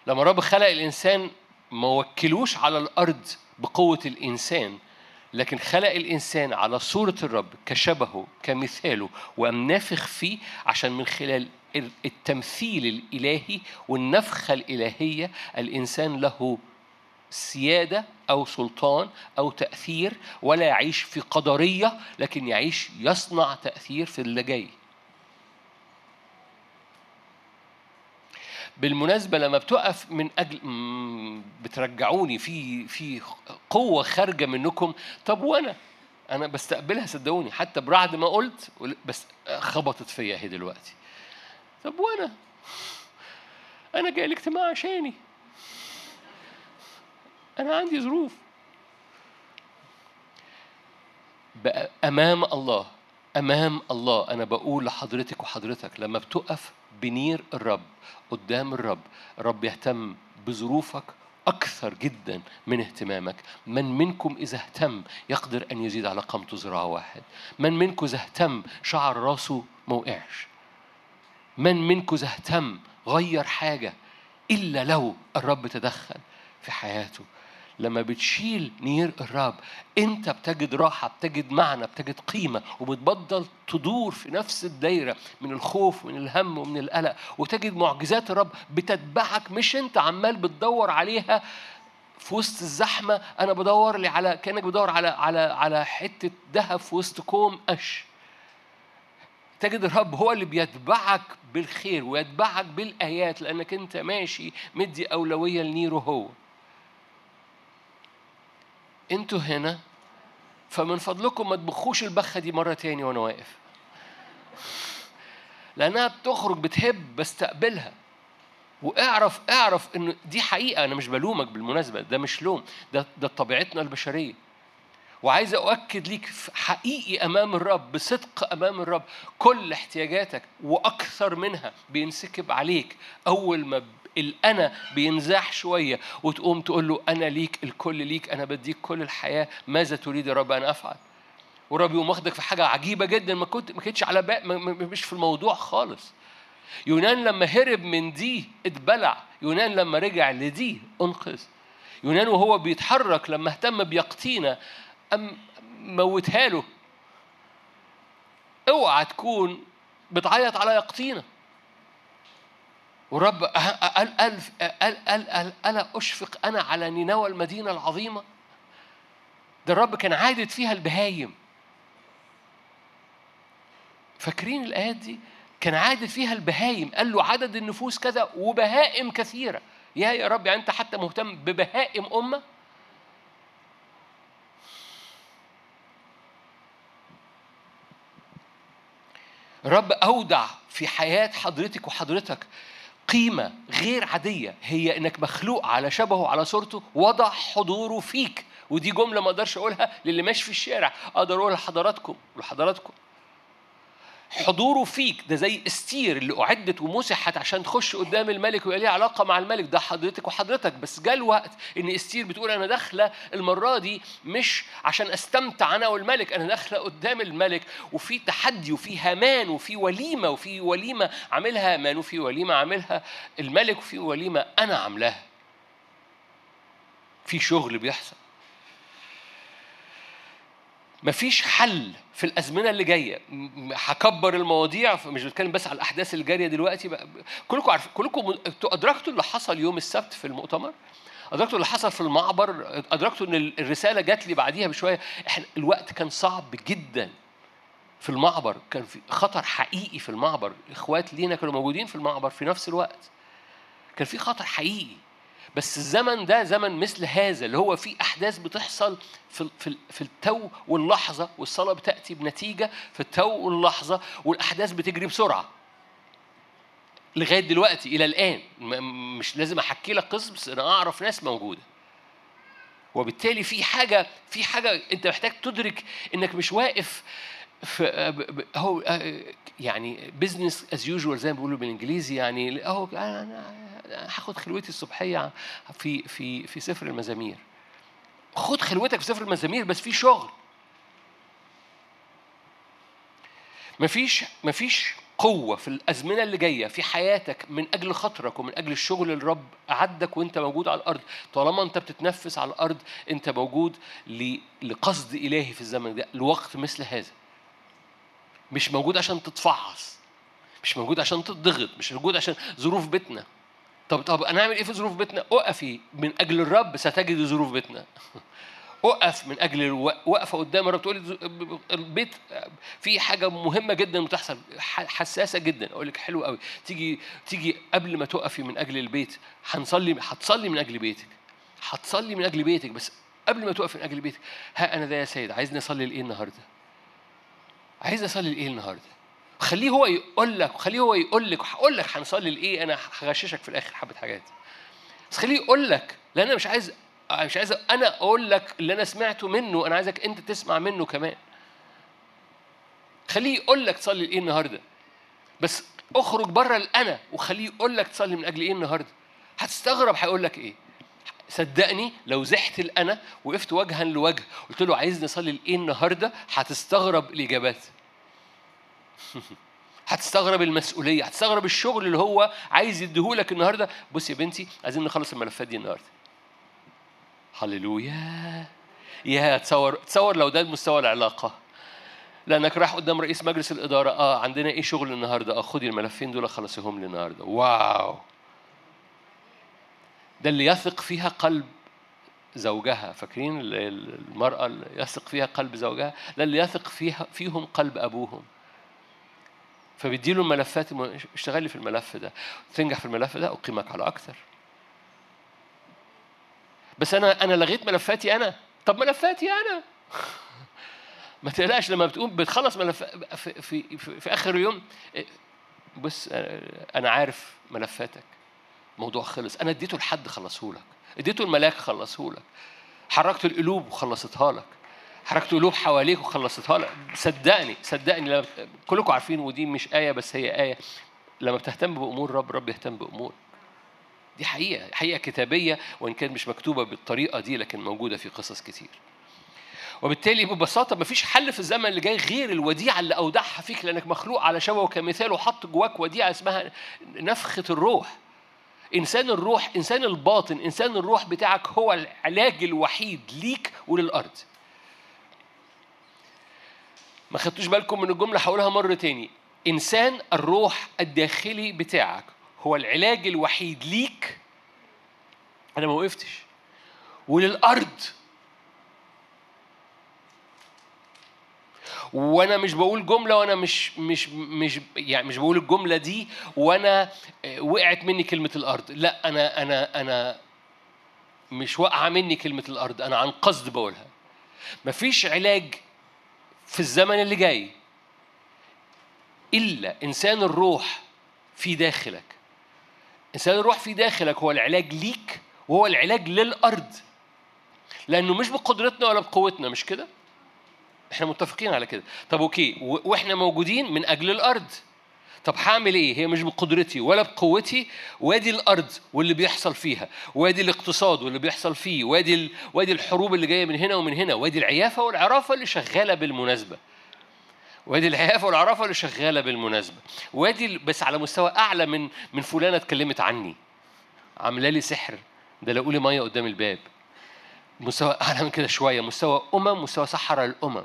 Speaker 1: لما الرب خلق الإنسان ما وكلوش على الأرض بقوة الإنسان لكن خلق الإنسان على صورة الرب كشبهه كمثاله وقام نافخ فيه عشان من خلال التمثيل الإلهي والنفخة الإلهية الإنسان له سيادة أو سلطان أو تأثير ولا يعيش في قدرية لكن يعيش يصنع تأثير في اللي جاي. بالمناسبة لما بتقف من أجل بترجعوني في في قوة خارجة منكم طب وأنا؟ أنا بستقبلها صدقوني حتى بعد ما قلت بس خبطت فيا اهي دلوقتي. طب وأنا؟ أنا جاي الاجتماع عشاني. أنا عندي ظروف. أمام الله أمام الله أنا بقول لحضرتك وحضرتك لما بتقف بنير الرب قدام الرب. الرب يهتم بظروفك أكثر جدا من اهتمامك. من منكم إذا اهتم يقدر أن يزيد على قامته ذراع واحد. من منكم إذا اهتم شعر راسه ما وقعش. من منكم إذا اهتم غير حاجة إلا لو الرب تدخل في حياته. لما بتشيل نير الرب انت بتجد راحة بتجد معنى بتجد قيمة وبتبطل تدور في نفس الدايرة من الخوف ومن الهم ومن القلق. وتجد معجزات الرب بتتبعك مش انت عمال بتدور عليها في وسط الزحمة أنا بدور لي على كأنك بدور على على على حتة ذهب في وسط كوم قش. تجد الرب هو اللي بيتبعك بالخير ويتبعك بالآيات لأنك أنت ماشي مدي أولوية لنيره هو. أنتوا هنا فمن فضلكم ما تبخوش البخة دي مرة تاني وأنا واقف. لأنها بتخرج بتهب بستقبلها. واعرف اعرف إن دي حقيقة أنا مش بلومك بالمناسبة ده مش لوم ده ده طبيعتنا البشرية. وعايز أؤكد ليك حقيقي أمام الرب بصدق أمام الرب كل احتياجاتك وأكثر منها بينسكب عليك أول ما الأنا بينزاح شوية وتقوم تقول له أنا ليك الكل ليك أنا بديك كل الحياة ماذا تريد يا رب أن أفعل؟ ورب يقوم واخدك في حاجة عجيبة جدا ما كنت ما كنتش على بقى مش في الموضوع خالص. يونان لما هرب من دي اتبلع يونان لما رجع لدي انقذ. يونان وهو بيتحرك لما اهتم بيقطينا أم موتها له. اوعى تكون بتعيط على يقطينا ورب قال قال قال قال ألا أشفق أنا على نينوى المدينة العظيمة؟ ده الرب كان عادت فيها البهايم. فاكرين الآيات دي؟ كان عادت فيها البهايم. قال له عدد النفوس كذا وبهائم كثيرة. يا يا رب يعني أنت حتى مهتم ببهائم أمة؟ الرب أودع في حياة حضرتك وحضرتك. قيمة غير عادية هي إنك مخلوق على شبهه على صورته وضع حضوره فيك. ودي جملة ما أقدرش أقولها للي ماشي في الشارع أقدر أقولها لحضراتكم ولحضراتكم حضوره فيك. ده زي استير اللي أعدت ومسحت عشان تخش قدام الملك ويبقى ليها علاقة مع الملك. ده حضرتك وحضرتك. بس جاء الوقت إن استير بتقول أنا داخلة المرة دي مش عشان أستمتع أنا والملك أنا داخلة قدام الملك. وفي تحدي وفي هامان وفي وليمة وفي وليمة عاملها هامان وفي وليمة عاملها الملك وفي وليمة أنا عاملاها. في شغل بيحصل. مفيش حل في الأزمنة اللي جاية. هكبر المواضيع مش بتكلم بس على الأحداث اللي جارية دلوقتي. كلكم عارفين كلكم أدركتوا اللي حصل يوم السبت في المؤتمر؟ أدركتوا اللي حصل في المعبر؟ أدركتوا إن الرسالة جات لي بعديها بشوية؟ إحنا الوقت كان صعب جدا في المعبر. كان في خطر حقيقي في المعبر. إخوات لينا كانوا موجودين في المعبر في نفس الوقت. كان في خطر حقيقي. بس الزمن ده زمن مثل هذا اللي هو فيه أحداث بتحصل في في في التو واللحظة والصلاة بتأتي بنتيجة في التو واللحظة والأحداث بتجري بسرعة. لغاية دلوقتي إلى الآن. مش لازم أحكي لك قصص بس أنا أعرف ناس موجودة. وبالتالي في حاجة في حاجة أنت محتاج تدرك إنك مش واقف هو يعني business as usual زي ما بيقولوا بالإنجليزي يعني اهو أنا هاخد خلوتي الصبحية في في في سفر المزامير. خد خلوتك في سفر المزامير بس في شغل. مفيش مفيش قوة في الأزمنة اللي جاية في حياتك من أجل خاطرك ومن أجل الشغل اللي الرب أعدك وأنت موجود على الأرض. طالما أنت بتتنفس على الأرض أنت موجود لقصد إلهي في الزمن ده لوقت مثل هذا. مش موجود عشان تتفعص مش موجود عشان تتضغط مش موجود عشان ظروف بيتنا. طب طب أنا اعمل إيه في ظروف بيتنا؟ اقفي من أجل الرب ستجد ظروف بيتنا. اقف من أجل وقفه قدام الرب تقول البيت في حاجة مهمة جدا بتحصل حساسة جدا. أقول لك حلو قوي. تيجي تيجي قبل ما تقفي من أجل البيت هنصلي هتصلي من أجل بيتك. هتصلي من أجل بيتك بس قبل ما تقفي من أجل بيتك ها أنا ده يا سيد عايزني أصلي لإيه النهارده؟ عايز أصلي لإيه النهارده؟ خليه هو يقول لك خليه هو يقول لك وهقول لك هنصلي لإيه أنا هغششك في الآخر حبة حاجات. بس خليه يقول لك لأن أنا مش عايز مش عايز أنا أقول لك اللي أنا سمعته منه أنا عايزك أنت تسمع منه كمان. خليه يقول لك تصلي لإيه النهارده. بس اخرج بره الأنا وخليه يقول لك تصلي من أجل إيه النهارده. هتستغرب هيقول لك إيه. صدقني لو زحت الأنا وقفت وجها لوجه قلت له عايز نصلي لإيه النهارده هتستغرب الإجابات. هتستغرب المسؤولية هتستغرب الشغل اللي هو عايز يديهولك النهارده. بص يا بنتي عايزين نخلص الملفات دي النهارده. هللويا. يا تصور تصور لو ده مستوى العلاقة. لأنك رايح قدام رئيس مجلس الإدارة. آه عندنا إيه شغل النهاردة؟ آه خدي الملفين دول خلصيهم لي النهاردة. واو. ده اللي يثق فيها قلب زوجها. فاكرين؟ المرأة اللي يثق فيها قلب زوجها. لا اللي يثق فيها فيهم قلب أبوهم. فبيديله الملفات اشتغلي في الملف ده. تنجح في الملف ده أقيمك على أكثر. بس أنا أنا لغيت ملفاتي أنا. طب ملفاتي أنا؟ ما تقلقش لما بتقوم بتخلص ملف في, في, في, في آخر اليوم بص أنا عارف ملفاتك. موضوع خلص. أنا اديته لحد خلصه لك اديته الملاك خلصه لك حركت القلوب وخلصتها لك. حركت قلوب حواليك وخلصتها لك. صدقني صدقني كلكم عارفين ودي مش آية بس هي آية. لما بتهتم بأمور رب رب يهتم بأمور. دي حقيقة حقيقة كتابية وإن كانت مش مكتوبة بالطريقة دي لكن موجودة في قصص كتير. وبالتالي ببساطة مفيش حل في الزمن اللي جاي غير الوديعة اللي أودعها فيك لأنك مخلوق على شبه وكمثال وحط جواك وديعة اسمها نفخة الروح. إنسان الروح إنسان الباطن إنسان الروح بتاعك هو العلاج الوحيد ليك وللأرض. ما خدتوش بالكم من الجملة هقولها مرة تاني. إنسان الروح الداخلي بتاعك هو العلاج الوحيد ليك. أنا ما وقفتش. وللأرض. وأنا مش بقول جملة وأنا مش مش مش يعني مش بقول الجملة دي وأنا وقعت مني كلمة الأرض. لا أنا أنا أنا مش واقعة مني كلمة الأرض. أنا عن قصد بقولها. مفيش علاج في الزمن اللي جاي. إلا إنسان الروح في داخلك. إنسان الروح في داخلك هو العلاج ليك وهو العلاج للأرض. لأنه مش بقدرتنا ولا بقوتنا مش كده؟ إحنا متفقين على كده. طب أوكي وإحنا موجودين من أجل الأرض. طب هعمل إيه؟ هي مش بقدرتي ولا بقوتي وادي الأرض واللي بيحصل فيها وادي الاقتصاد واللي بيحصل فيه وادي. وادي الحروب اللي جاية من هنا ومن هنا وادي العيافة والعرافة اللي شغالة بالمناسبة. وادي العيافة والعرافة اللي شغالة بالمناسبة. وادي بس على مستوى أعلى من من فلانة اتكلمت عني. عاملة لي سحر. ده لو لي مية قدام الباب. مستوى أعلى من كده شوية. مستوى أمم مستوى سحر الأمم.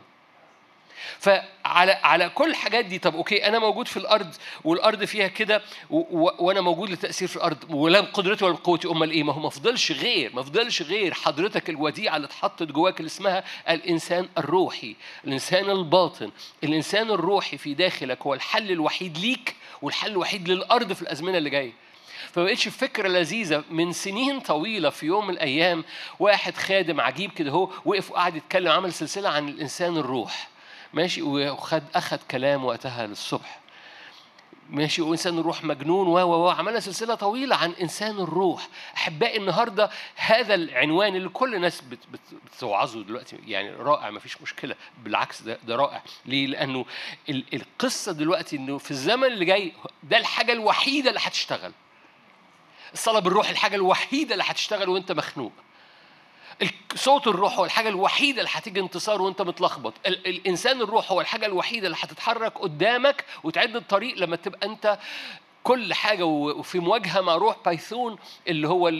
Speaker 1: فعلى على كل الحاجات دي طب أوكي أنا موجود في الأرض والأرض فيها كده وأنا موجود لتأثير في الأرض ولا بقدرتي ولا بقوتي أمال إيه؟ ما هو ما فضلش غير ما فضلش غير حضرتك الوديعة اللي اتحطت جواك اللي اسمها الإنسان الروحي الإنسان الباطن الإنسان الروحي في داخلك هو الحل الوحيد ليك والحل الوحيد للأرض في الأزمنة اللي جاية. فبقتش فكرة لذيذة. من سنين طويلة في يوم من الأيام واحد خادم عجيب كده هو وقف وقعد يتكلم عمل سلسلة عن الإنسان الروح. ماشي وخد أخد كلام وقتها للصبح. ماشي وإنسان الروح مجنون و و عملنا سلسلة طويلة عن إنسان الروح. أحبائي النهارده هذا العنوان اللي كل الناس بت بت بتوعظه دلوقتي. يعني رائع ما فيش مشكلة. بالعكس ده, ده رائع. ليه؟ لأنه ال القصة دلوقتي إنه في الزمن اللي جاي ده الحاجة الوحيدة اللي هتشتغل. الصلاة بالروح الحاجة الوحيدة اللي هتشتغل وأنت مخنوق. صوت الروح هو الحاجة الوحيدة اللي هتيجي انتصار وانت متلخبط. الإنسان الروح هو الحاجة الوحيدة اللي هتتحرك قدامك وتعد الطريق لما تبقى أنت كل حاجة وفي مواجهة مع روح python اللي هو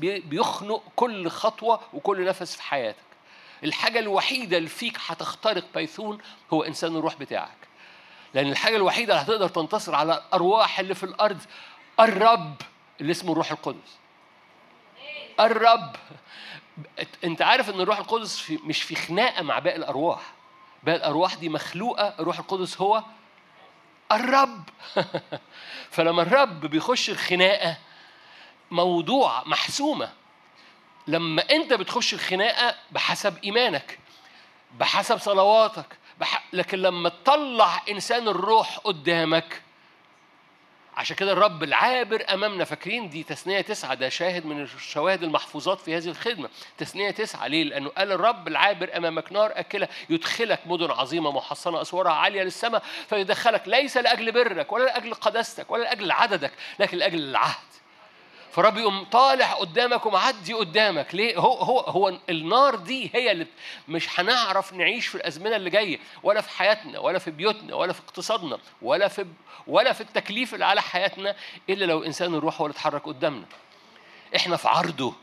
Speaker 1: بيخنق كل خطوة وكل نفس في حياتك. الحاجة الوحيدة اللي فيك هتخترق python هو إنسان الروح بتاعك. لأن الحاجة الوحيدة اللي هتقدر تنتصر على الأرواح اللي في الأرض الرب اللي اسمه الروح القدس. الرب أنت عارف إن الروح القدس في مش في خناقة مع باقي الأرواح. باقي الأرواح دي مخلوقة الروح القدس هو الرب. فلما الرب بيخش الخناقة موضوع محسومة. لما أنت بتخش الخناقة بحسب إيمانك بحسب صلواتك بح... لكن لما تطلع إنسان الروح قدامك عشان كده الرب العابر أمامنا فاكرين دي تثنية تسعة ده شاهد من الشواهد المحفوظات في هذه الخدمة تثنية تسعة ليه؟ لأنه قال الرب العابر أمامك نار أكلة يدخلك مدن عظيمة محصنة أسوارها عالية للسماء فيدخلك ليس لأجل برك ولا لأجل قداستك ولا لأجل عددك لكن لأجل العهد فرب يقوم طالع قدامك ومعدي قدامك. ليه؟ هو هو هو النار دي هي اللي مش هنعرف نعيش في الأزمنة اللي جاية ولا في حياتنا ولا في بيوتنا ولا في اقتصادنا ولا في ولا في التكليف اللي على حياتنا إلا لو إنسان الروح هو اللي اتحرك قدامنا. إحنا في عرضه.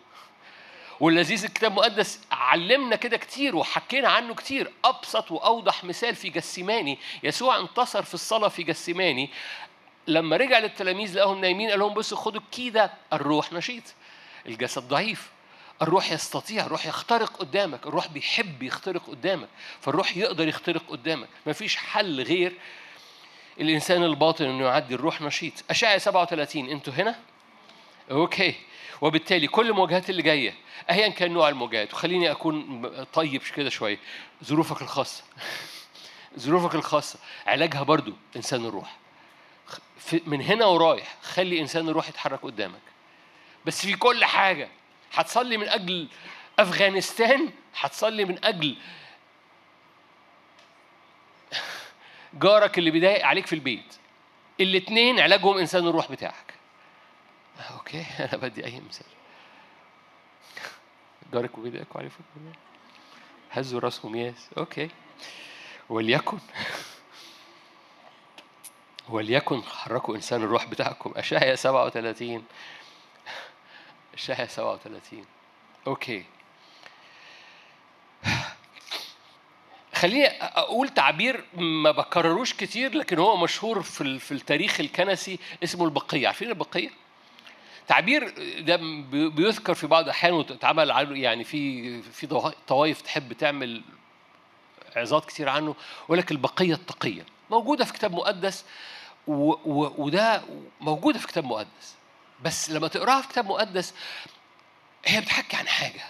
Speaker 1: واللذيذ الكتاب المقدس علمنا كده كتير وحكينا عنه كتير. أبسط وأوضح مثال في جسيماني. يسوع انتصر في الصلاة في جسيماني. لما رجع للتلاميذ لقاهم نايمين قال لهم بصوا خدوا الكيدة الروح نشيط الجسد ضعيف الروح يستطيع الروح يخترق قدامك الروح بيحب يخترق قدامك فالروح يقدر يخترق قدامك. مفيش حل غير الإنسان الباطن إنه يعدي الروح نشيط. اشعيا 37 أنتوا هنا؟ أوكي. وبالتالي كل المواجهات اللي جاية ايا كان نوع المواجهات وخليني أكون طيب كده شوية. ظروفك الخاصة. ظروفك الخاصة. علاجها برضو إنسان الروح. من هنا ورايح خلي إنسان الروح يتحرك قدامك. بس في كل حاجة هتصلي من أجل أفغانستان هتصلي من أجل جارك اللي بيضايق عليك في البيت. الاثنين علاجهم إنسان الروح بتاعك. okay أنا بدي أي مثال. جارك وبيضايقوا عليك في البيت؟ هزوا راسهم yes okay. وليكن. وليكن حركوا إنسان الروح بتاعكم. اشعيا 37 اشعيا 37 أوكي. خليني أقول تعبير ما بكرروش كتير لكن هو مشهور في في التاريخ الكنسي اسمه البقية. عارفين البقية؟ تعبير ده بيذكر في بعض الاحيان وتتعمل يعني في في طوائف تحب تعمل عظات كتير عنه يقول لك البقية التقية. موجودة في كتاب مقدس و و وده موجودة في كتاب مقدس. بس لما تقراها في كتاب مقدس هي بتحكي عن حاجة.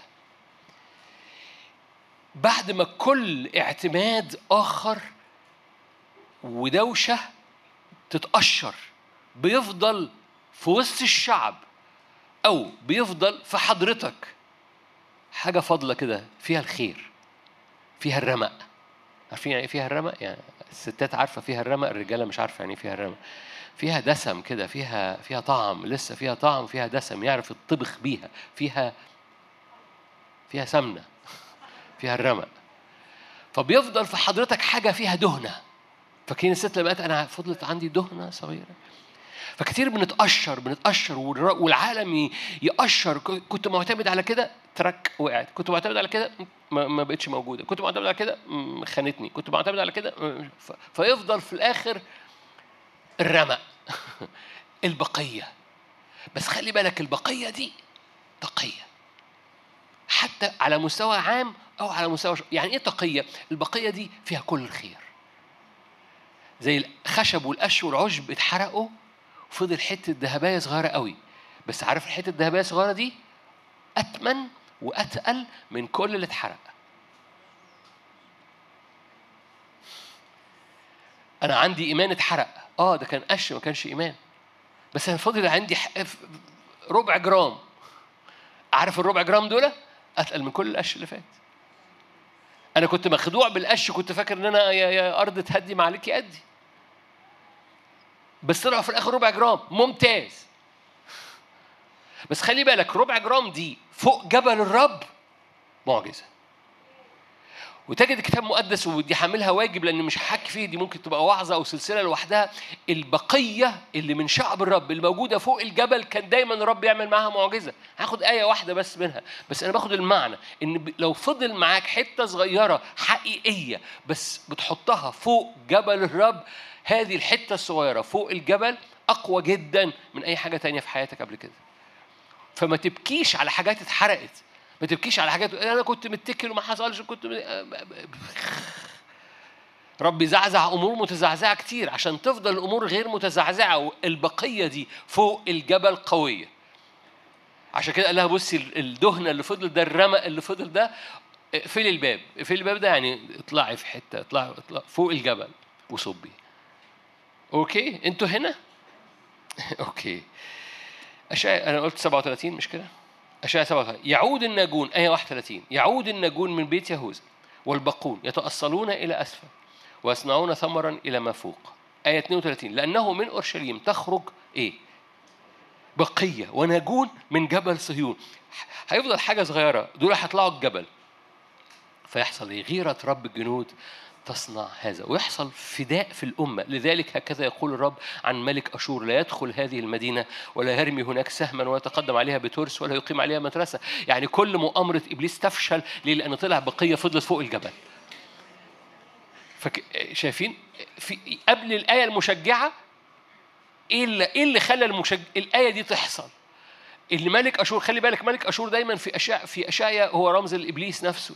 Speaker 1: بعد ما كل اعتماد آخر ودوشة تتقشر بيفضل في وسط الشعب أو بيفضل في حضرتك حاجة فاضلة كده فيها الخير فيها الرمق. عارفين يعني فيها الرمق؟ يعني الستات عارفة فيها الرمق الرجالة مش عارفة يعني فيها الرمق. فيها دسم كده فيها فيها طعم لسه فيها طعم فيها دسم يعرف يطبخ بيها. فيها فيها سمنة فيها الرمق. فبيفضل في حضرتك حاجة فيها دهنة. فاكرين الست لما قالت أنا فضلت عندي دهنة صغيرة؟ فكتير بنتقشر بنتقشر والعالم يقشر كنت معتمد على كده ترك وقعت. كنت معتمد على كده ما بقتش موجودة. كنت معتمد على كده خانتني. كنت معتمد على كده فيفضل في الآخر الرمق البقية. بس خلي بالك البقية دي تقية. حتى على مستوى عام أو على مستوى يعني إيه تقية؟ البقية دي فيها كل الخير. زي الخشب والقش والعشب اتحرقوا فضل حتة ذهبية صغيرة قوي. بس عارف الحتة الذهبية الصغيرة دي؟ أتمن وأتقل من كل اللي اتحرق. أنا عندي إيمان اتحرق. آه ده كان قش ما كانش إيمان. بس أنا فضل عندي ربع جرام. عارف الربع جرام دول؟ أتقل من كل القش اللي فات. أنا كنت مخدوع بالقش كنت فاكر إن أنا يا, يا أرض تهدي ما عليك يأدي. بس طلعوا في الآخر ربع جرام. ممتاز. بس خلي بالك ربع جرام دي فوق جبل الرب معجزة. وتجد الكتاب المقدس ودي حاملها واجب لأن مش هحكي فيه دي ممكن تبقى وعظة أو سلسلة لوحدها. البقية اللي من شعب الرب الموجوده فوق الجبل كان دايما الرب يعمل معاها معجزة. هاخد آية واحدة بس منها. بس أنا باخد المعنى إن لو فضل معاك حتة صغيرة حقيقية بس بتحطها فوق جبل الرب هذه الحتة الصغيرة فوق الجبل أقوى جدا من أي حاجة تانية في حياتك قبل كده. فما تبكيش على حاجات اتحرقت. ما تبكيش على حاجات أنا كنت متكل وما حصلش كنت ربي زعزع أمور متزعزعة كتير عشان تفضل الأمور غير متزعزعة والبقية دي فوق الجبل قوية. عشان كده قال لها بصي الدهنة اللي فضل ده الرمق اللي فضل ده اقفلي الباب. اقفلي الباب ده يعني اطلعي في حتة اطلعي اطلع فوق الجبل وصبي. okay أنتوا هنا؟ okay. إشعياء أنا قلت 37 مش كده؟ إشعياء 37 يعود الناجون آية 31 يعود الناجون من بيت يهوذا والباقون يتأصلون إلى أسفل ويصنعون ثمرا إلى ما فوق. آية 32 لأنه من أورشليم تخرج إيه؟ بقية وناجون من جبل صهيون. هيفضل حاجة صغيرة دول هيطلعوا الجبل. فيحصل إيه؟ غيرة رب الجنود تصنع هذا ويحصل فداء في الأمة. لذلك هكذا يقول الرب عن ملك أشور لا يدخل هذه المدينة ولا يرمي هناك سهما ولا يتقدم عليها بترس ولا يقيم عليها مدرسة. يعني كل مؤامرة إبليس تفشل ليه؟ لأن طلع بقية فضلت فوق الجبل. شايفين؟ في قبل الآية المشجعة إيه اللي, إيه اللي خلى المشج... الآية دي تحصل؟ اللي ملك أشور خلي بالك ملك أشور دايما في أشياء في أشعيا هو رمز الإبليس نفسه.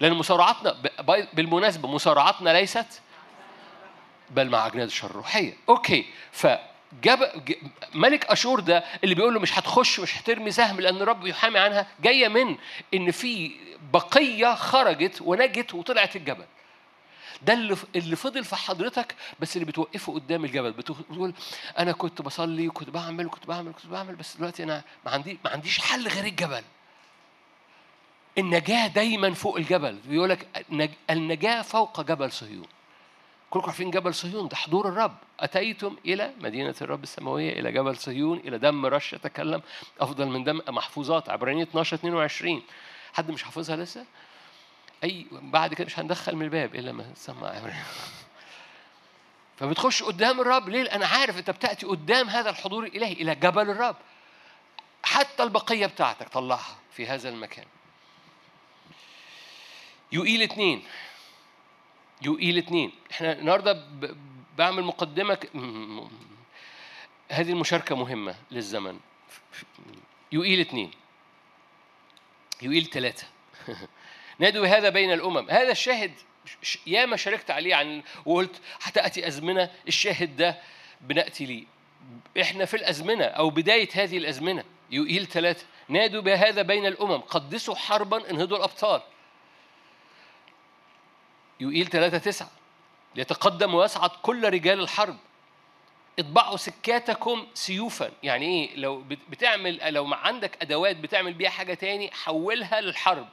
Speaker 1: لأن مصارعتنا بالمناسبة مصارعتنا ليست بل مع أجناد الشر الروحية. أوكي. ف جاب ملك أشور ده اللي بيقول له مش هتخش مش هترمي سهم لأن الرب يحامي عنها جاية من إن في بقية خرجت ونجت وطلعت الجبل. ده اللي اللي فضل في حضرتك بس اللي بتوقفه قدام الجبل. بتقول أنا كنت بصلي وكنت بعمل وكنت بعمل وكنت بعمل بس دلوقتي أنا ما عندي ما عنديش حل غير الجبل. النجاة دايما فوق الجبل. بيقول لك النجاة فوق جبل صهيون. كلكم عارفين جبل صهيون؟ ده حضور الرب. أتيتم إلى مدينة الرب السماوية إلى جبل صهيون إلى دم رش يتكلم. أفضل من دم محفوظات. عبرانية 12 22 حد مش حافظها لسه؟ أي بعد كده مش هندخل من الباب إلا ما تسمع. عبرانية فبتخش قدام الرب. ليه؟ أنا عارف أنت بتأتي قدام هذا الحضور الإلهي إلى جبل الرب. حتى البقية بتاعتك طلعها في هذا المكان. يقيل اثنين يقيل اثنين إحنا النهارده بعمل مقدمة هذه المشاركة مهمة للزمن. يقيل اثنين يقيل ثلاثة نادوا بهذا بين الأمم. هذا الشاهد ياما شاركت عليه عن وقلت هتأتي أزمنة الشاهد ده بنأتي ليه. إحنا في الأزمنة أو بداية هذه الأزمنة. يقيل ثلاثة نادوا بهذا بين الأمم. قدسوا حربا انهضوا الأبطال. يقيل 3 9 ليتقدم ويصعد كل رجال الحرب. اطبعوا سكاتكم سيوفا. يعني إيه؟ لو بتعمل لو عندك أدوات بتعمل بيها حاجة تاني حولها للحرب.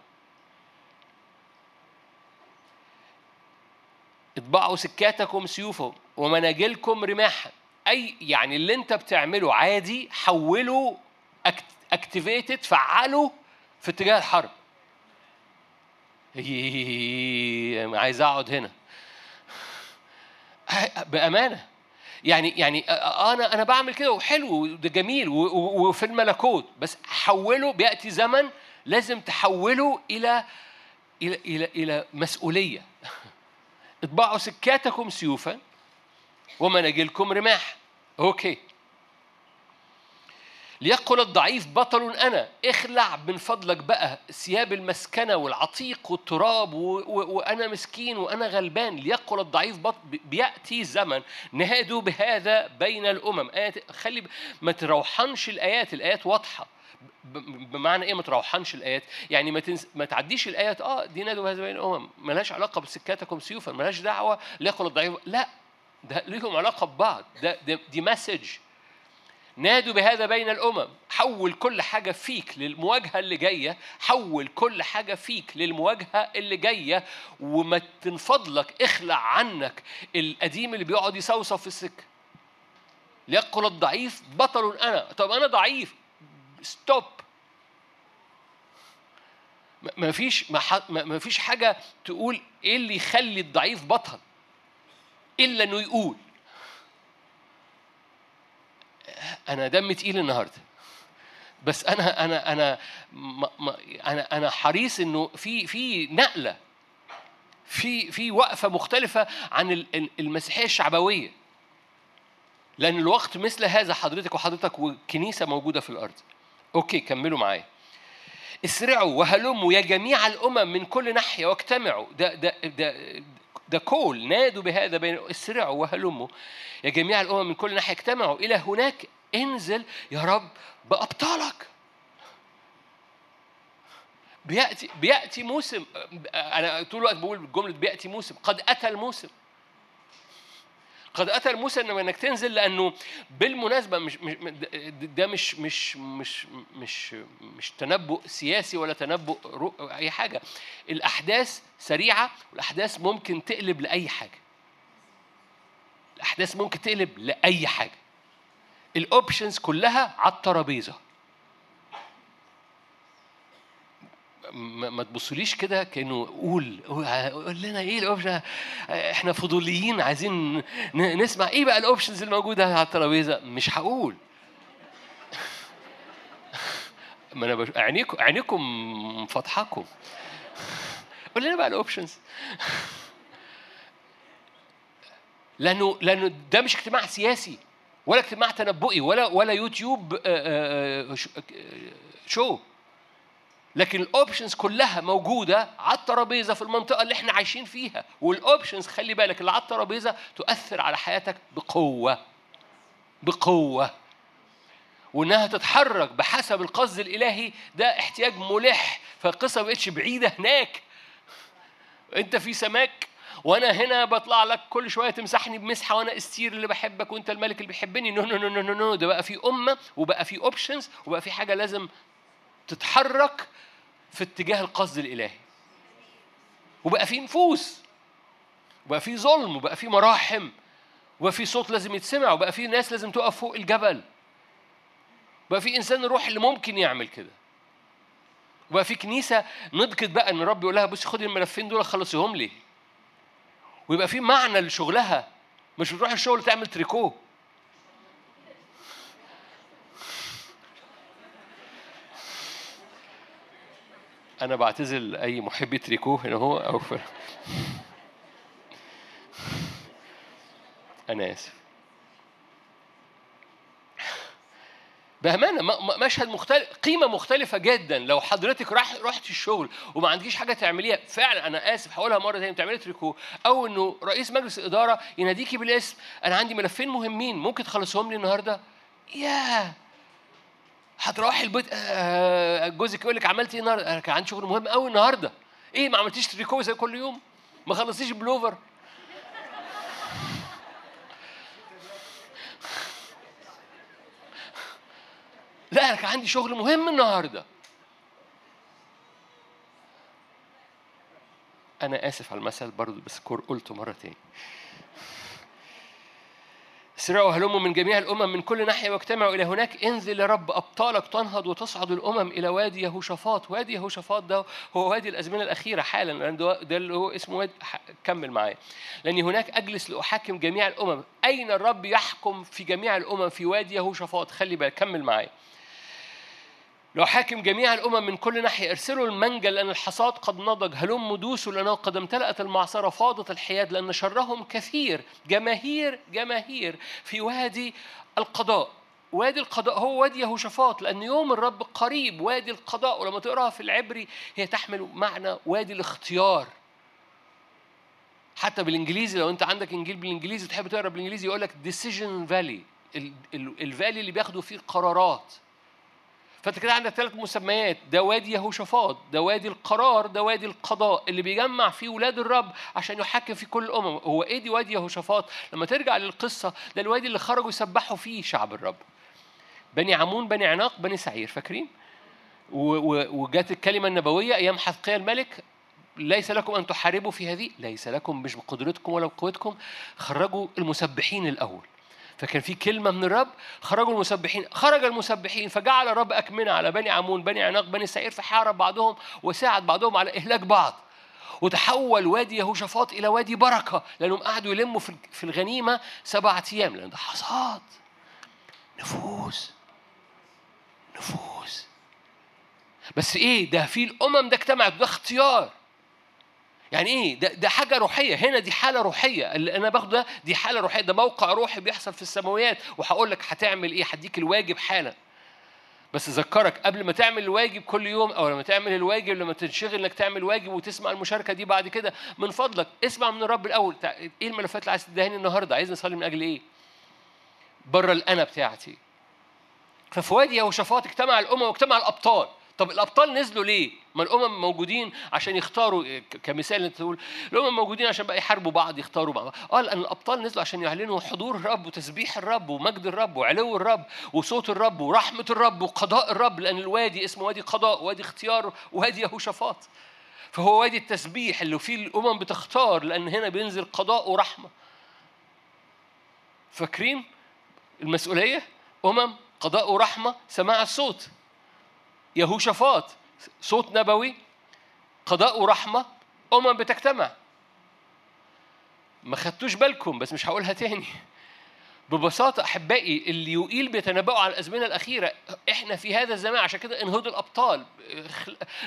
Speaker 1: اطبعوا سكاتكم سيوفا ومناجلكم رماحا. أي يعني اللي أنت بتعمله عادي حوله activate it فعله في اتجاه الحرب. عايز اقعد هنا. بأمانة. يعني يعني أنا أنا بعمل كده وحلو وده جميل وفي الملكوت. بس حوله بيأتي زمن لازم تحوله إلى إلى إلى إلى مسؤولية. اطبعوا سكاتكم سيوفا ومناجلكم رماح. okay. ليقل الضعيف بطل أنا اخلع من فضلك بقى ثياب المسكنة والعتيق والتراب و... و... وأنا مسكين وأنا غلبان. ليقل الضعيف بطل بيأتي زمن نادوا بهذا بين الأمم. آيات خلي. ما تروحنش الآيات. الآيات واضحة. بمعنى إيه ما تروحنش الآيات؟ يعني ما تنس... ما تعديش الآيات. آه دي نادوا بهذا بين الأمم. ملهاش علاقة بسكاتكم سيوفا. ملهاش دعوة. ليقل الضعيف لا ده ليهم علاقة ببعض. ده دي message نادوا بهذا بين الأمم. حول كل حاجة فيك للمواجهة اللي جاية. حول كل حاجة فيك للمواجهة اللي جاية. وما تنفضلك اخلع عنك القديم اللي بيقعد يصوصف في السكة. ليقل الضعيف بطل أنا. طب أنا ضعيف. ستوب ما فيش ما فيش حاجة تقول إيه اللي يخلي الضعيف بطل. إلا إنه يقول. أنا دمي تقيل النهارده. بس أنا أنا أنا ما أنا أنا حريص إنه في في نقلة في في وقفة مختلفة عن المسيحية الشعبوية. لأن الوقت مثل هذا حضرتك وحضرتك والكنيسه موجودة في الأرض. أوكي كملوا معايا. اسرعوا وهلموا يا جميع الأمم من كل ناحية واجتمعوا. ده ده ده ده كول نادوا بهذا بين اسرعوا وهلموا. يا جميع الأمم من كل ناحية اجتمعوا إلى هناك. انزل يا رب بأبطالك. بيأتي بيأتي موسم أنا طول الوقت بقول جملة بيأتي موسم. قد أتى الموسم. قد أتى الموسم إنك تنزل لأنه بالمناسبة مش ده مش مش مش مش مش تنبؤ سياسي ولا تنبؤ أي حاجة. الأحداث سريعة والاحداث ممكن تقلب لأي حاجة. الأحداث ممكن تقلب لأي حاجة. ال options كلها على الترابيزة. ما تبصوليش كده كأنه قول قول لنا إيه ال option إحنا فضوليين عايزين نسمع إيه بقى ال options الموجوده على الترابيزة؟ مش هقول. ما أنا بش... عينيكم عينيكم فاتحاكم. قول لنا بقى ال options لأنه لأنه ده مش اجتماع سياسي ولا اجتماع تنبؤي ولا ولا YouTube show. لكن ال options كلها موجودة على الترابيزة في المنطقة اللي إحنا عايشين فيها. وال options خلي بالك اللي على الترابيزة تؤثر على حياتك بقوة. بقوة. وإنها تتحرك بحسب القصد الإلهي. ده احتياج ملح. فالقصة ما بقتش بعيدة هناك. انت في سماك وأنا هنا بطلع لك كل شوية تمسحني بمسحة وأنا استير اللي بحبك وأنت الملك اللي بيحبني. no no no no no. ده بقى في أمة وبقى في options وبقى في حاجة لازم تتحرك. في اتجاه القصد الإلهي. وبقى في نفوس وبقى في ظلم وبقى في مراحم وبقى في صوت لازم يتسمع وبقى في ناس لازم تقف فوق الجبل. بقى في إنسان الروح اللي ممكن يعمل كده. وبقى في كنيسة نضجت بقى إن الرب يقول لها بصي خدي الملفين دول خلصيهم لي. ويبقى في معنى لشغلها مش بتروح الشغل تعمل تريكو. أنا بعتزل اي محبي تريكو هنا هو أو في أنا آسف. بأمانة مشهد مختلف قيمة مختلفة جدا. لو حضرتك راح رحت الشغل وما عندكيش حاجة تعمليها فعلا أنا آسف. هقولها مرة تانية. بتعملي تريكو أو إنه رئيس مجلس الإدارة يناديكي بالاسم أنا عندي ملفين مهمين ممكن تخلصهم لي النهاردة؟ ياه! هتروحي البيت آه، جوزك يقول لك عملت إيه النهارده؟ أنا كان عندي شغل مهم قوي النهارده. إيه ما عملتيش تريكو زي كل يوم؟ ما خلصتيش بلوفر؟ لا أنا كان عندي شغل مهم النهارده. أنا آسف على المثل برضه بس قلته مرة تاني. اسرعوا هلموا من جميع الامم من كل ناحية واجتمعوا إلى هناك. انزل يا رب ابطالك تنهض وتصعد الامم إلى وادي يهوشافاط. وادي يهوشافاط ده هو وادي الازمنة الاخيرة حالا. لأن ده اللي هو اسمه وادي كمل معايا. لاني هناك اجلس لأحاكم جميع الامم. أين الرب يحكم في جميع الامم في وادي يهوشافاط؟ خلي بالك كمل معايا. لو حاكم جميع الأمم من كل ناحية ارسلوا المنجل لأن الحصاد قد نضج هلم دوسوا لأنه قد امتلأت المعصرة فاضت الحياد لأن شرهم كثير. جماهير جماهير في وادي القضاء. وادي القضاء هو وادي يهوشافاط لأن يوم الرب قريب وادي القضاء ولما تقراها في العبري هي تحمل معنى وادي الاختيار. حتى بالإنجليزي لو أنت عندك إنجيل بالإنجليزي تحب تقرأ بالإنجليزي يقول لك decision valley الفالي اللي بياخدوا فيه القرارات فانت كده عندك ثلاث مسميات ده وادي يهوشافاط ده وادي القرار ده وادي القضاء اللي بيجمع فيه ولاد الرب عشان يحكم في كل الأمم. هو إيه دي وادي يهوشافاط؟ لما ترجع للقصة ده الوادي اللي خرجوا يسبحوا فيه شعب الرب. بني عمون بني عناق بني سعير فاكرين؟ وجات الكلمة النبوية أيام حزقيا الملك ليس لكم أن تحاربوا في هذه ليس لكم مش بقدرتكم ولا بقوتكم خرجوا المسبحين الأول. فكان في كلمة من الرب خرجوا المسبحين خرج المسبحين فجعل الرب أكمنة على بني عمون بني عناق بني سعير فحارب بعضهم وساعد بعضهم على إهلاك بعض. وتحول وادي يهوشافاط إلى وادي بركة لأنهم قعدوا يلموا في الغنيمة سبعة أيام لأن ده حصاد. نفوس نفوس بس إيه؟ ده في الأمم ده اجتمعت ده اختيار. يعني إيه؟ ده ده حاجة روحية. هنا دي حالة روحية. اللي أنا باخده ده دي حالة روحية. ده موقع روحي بيحصل في السماويات. وهقول لك هتعمل إيه؟ هديك الواجب حالا. بس ذكرك قبل ما تعمل الواجب كل يوم أو لما تعمل الواجب لما تنشغل إنك تعمل واجب وتسمع المشاركة دي بعد كده من فضلك اسمع من الرب الأول. إيه الملفات اللي عايز تدهني النهارده؟ عايز نصلي من أجل إيه؟ بره الأنا بتاعتي. ففي وادي يهوشافاط اجتمع الامم واجتمع الأبطال. طب الأبطال نزلوا ليه؟ ما الأمم موجودين عشان يختاروا كمثال أنت تقول الأمم موجودين عشان بقى يحاربوا بعض يختاروا بعض. آه لأن الأبطال نزلوا عشان يعلنوا حضور الرب وتسبيح الرب ومجد الرب وعلو الرب وصوت الرب ورحمة الرب وقضاء الرب لأن الوادي اسمه وادي قضاء وادي اختيار وادي يهوشافاط. فهو وادي التسبيح اللي فيه الأمم بتختار لأن هنا بينزل قضاء ورحمة. فاكرين المسؤولية؟ أمم قضاء ورحمة سماع الصوت. يهوشافاط صوت نبوي قضاء ورحمة أمم بتجتمع. ما خدتوش بالكم بس مش هقولها تاني. ببساطة أحبائي اللي يقيل بيتنبأوا على الأزمنة الأخيرة إحنا في هذا الزمان عشان كده انهضوا الأبطال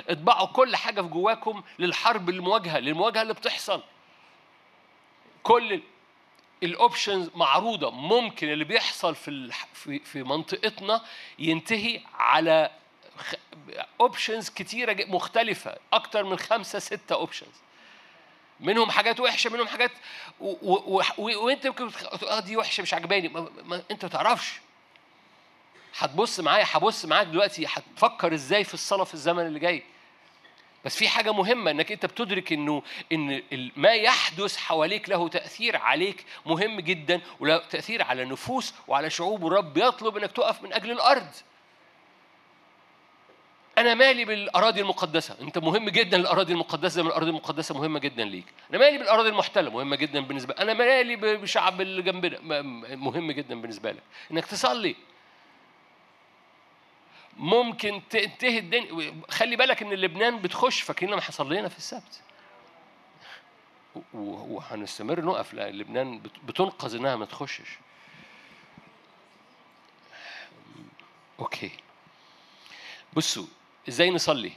Speaker 1: اطبعوا كل حاجة في جواكم للحرب المواجهة للمواجهة اللي بتحصل. كل ال options معروضة. ممكن اللي بيحصل في في في منطقتنا ينتهي على options كتيرة مختلفة. أكتر من خمسة ستة options منهم حاجات وحشة منهم حاجات وأنت ممكن آه دي وحشة مش عجباني. ما... ما... أنت ما تعرفش. هتبص معايا هبص معاك دلوقتي هتفكر إزاي في الصلاة في الزمن اللي جاي. بس في حاجة مهمة إنك أنت بتدرك إنه إن ما يحدث حواليك له تأثير عليك مهم جدا وله تأثير على نفوس وعلى شعوب. الرب يطلب إنك تقف من أجل الأرض. أنا مالي بالأراضي المقدسة، أنت مهم جدا الأراضي المقدسة من الأراضي المقدسة مهمة جدا ليك. أنا مالي بالأراضي المحتلة مهمة جدا بالنسبة أنا مالي بالشعب اللي جنبنا مهم جدا بالنسبة لك. إنك تصلي. ممكن تنتهي الدنيا خلي بالك إن لبنان بتخش فاكرين لما حصل لنا في السبت وهنستمر نقف لأن لبنان بتنقذ إنها ما تخشش أوكي بصوا إزاي نصلي؟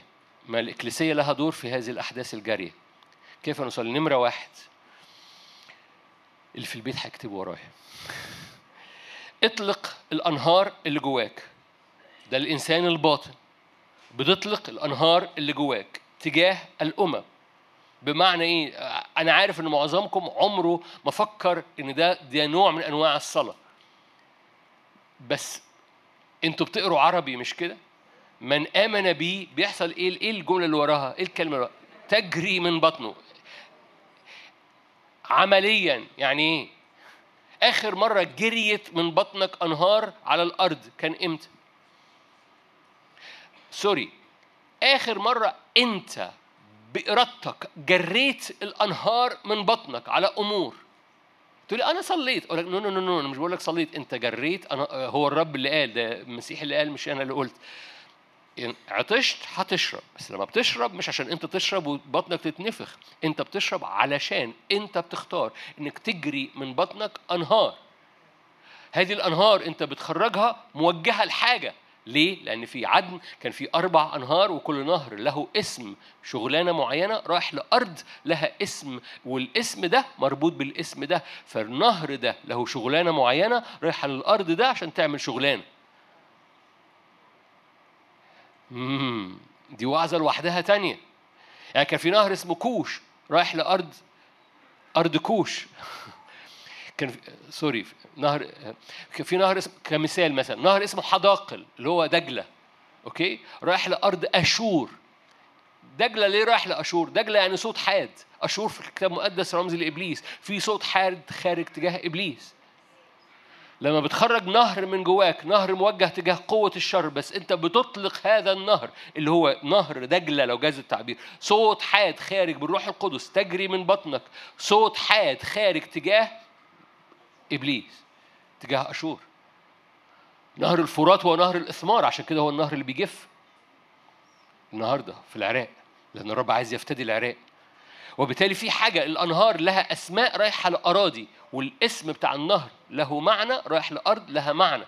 Speaker 1: ما الإكليسية لها دور في هذه الأحداث الجارية. كيف نصلي؟ نمرة واحد. اللي في البيت هيكتبوا ورايا. اطلق الأنهار اللي جواك. ده الإنسان الباطن. بتطلق الأنهار اللي جواك تجاه الأمم. بمعنى إيه؟ أنا عارف إن معظمكم عمره ما فكر إن ده ده نوع من أنواع الصلاة. بس أنتوا بتقروا عربي مش كده؟ من آمن بي بيحصل إيه إيه الجملة اللي وراها؟ إيه الكلمة اللي وراها؟ تجري من بطنه عمليا يعني إيه؟ آخر مرة جريت من بطنك أنهار على الأرض كان إمتى؟ sorry آخر مرة أنت بإرادتك جريت الأنهار من بطنك على أمور تقول لي أنا صليت أقول لك no no no أنا مش بقول لك صليت أنت جريت أنا هو الرب اللي قال ده المسيح اللي قال مش أنا اللي قلت عطشت هتشرب. بس لما بتشرب مش عشان أنت تشرب وبطنك تتنفخ. أنت بتشرب علشان أنت بتختار إنك تجري من بطنك أنهار. هذه الأنهار أنت بتخرجها موجهة لحاجة. ليه؟ لأن في عدن كان في أربع أنهار وكل نهر له اسم. شغلانة معينة رايح لأرض لها اسم والاسم ده مربوط بالاسم ده. فالنهر ده له شغلانة معينة رايحة للأرض ده عشان تعمل شغلانة. مم. دي وعظة لوحدها تانية. يعني كان في نهر اسمه كوش رايح لأرض أرض كوش. كان في sorry نهر كان في نهر اسمه كمثال مثلا نهر اسمه حداقل اللي هو دجلة okay؟ رايح لأرض أشور. دجلة ليه رايح لأشور؟ دجلة يعني صوت حاد. أشور في الكتاب المقدس رمز لإبليس. في صوت حاد خارج تجاه إبليس. لما بتخرج نهر من جواك نهر موجه تجاه قوة الشر بس أنت بتطلق هذا النهر اللي هو نهر دجلة لو جاز التعبير. صوت حاد خارج بالروح القدس تجري من بطنك. صوت حاد خارج تجاه إبليس تجاه أشور. نهر الفرات هو نهر الإثمار عشان كده هو النهر اللي بيجف النهارده في العراق لأن الرب عايز يفتدي العراق. وبالتالي في حاجة الأنهار لها أسماء رايحة لأراضي والاسم بتاع النهر له معنى رايح لأرض لها معنى.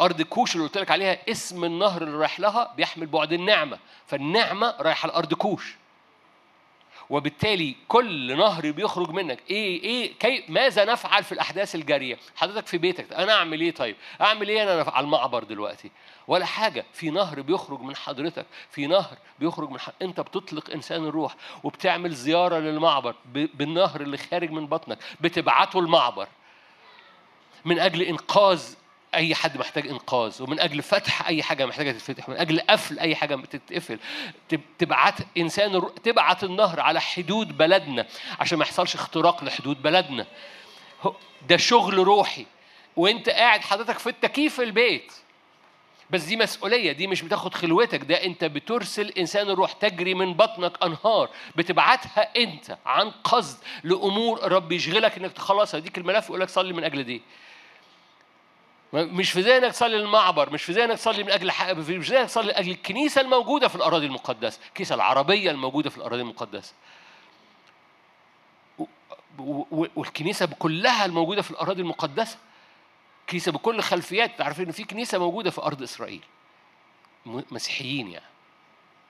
Speaker 1: أرض كوش اللي قلت لك عليها اسم النهر اللي رايح لها بيحمل بعد النعمة فالنعمة رايحة لأرض كوش. وبالتالي كل نهر بيخرج منك. إيه إيه كي ماذا نفعل في الأحداث الجارية؟ حضرتك في بيتك أنا أعمل إيه طيب؟ أعمل إيه أنا على المعبر دلوقتي. ولا حاجة في نهر بيخرج من حضرتك في نهر بيخرج من حضرتك. أنت بتطلق إنسان الروح وبتعمل زيارة للمعبر بالنهر اللي خارج من بطنك بتبعته المعبر. من أجل إنقاذ أي حد محتاج إنقاذ ومن أجل فتح أي حاجة محتاجة تتفتح من أجل قفل أي حاجة تتقفل تبعت إنسان تبعت النهر على حدود بلدنا عشان ما يحصلش اختراق لحدود بلدنا. ده شغل روحي. وأنت قاعد حضرتك في التكييف في البيت. بس دي مسؤولية دي مش بتاخد خلوتك ده أنت بترسل إنسان الروح تجري من بطنك أنهار بتبعتها أنت عن قصد لأمور الرب يشغلك إنك تخلصها. ديك الملف يقول لك صلي من أجل دي. مش في ذهنك تصلي للمعبر مش في ذهنك تصلي من أجل حق مش في ذهنك تصلي من أجل الكنيسة الموجودة في الأراضي المقدسة الكنيسة العربية الموجودة في الأراضي المقدسة. والكنيسة كلها الموجودة في الأراضي المقدسة. كنيسه بكل خلفيات تعرفين إن في كنيسة موجودة في أرض إسرائيل. مسيحيين يعني.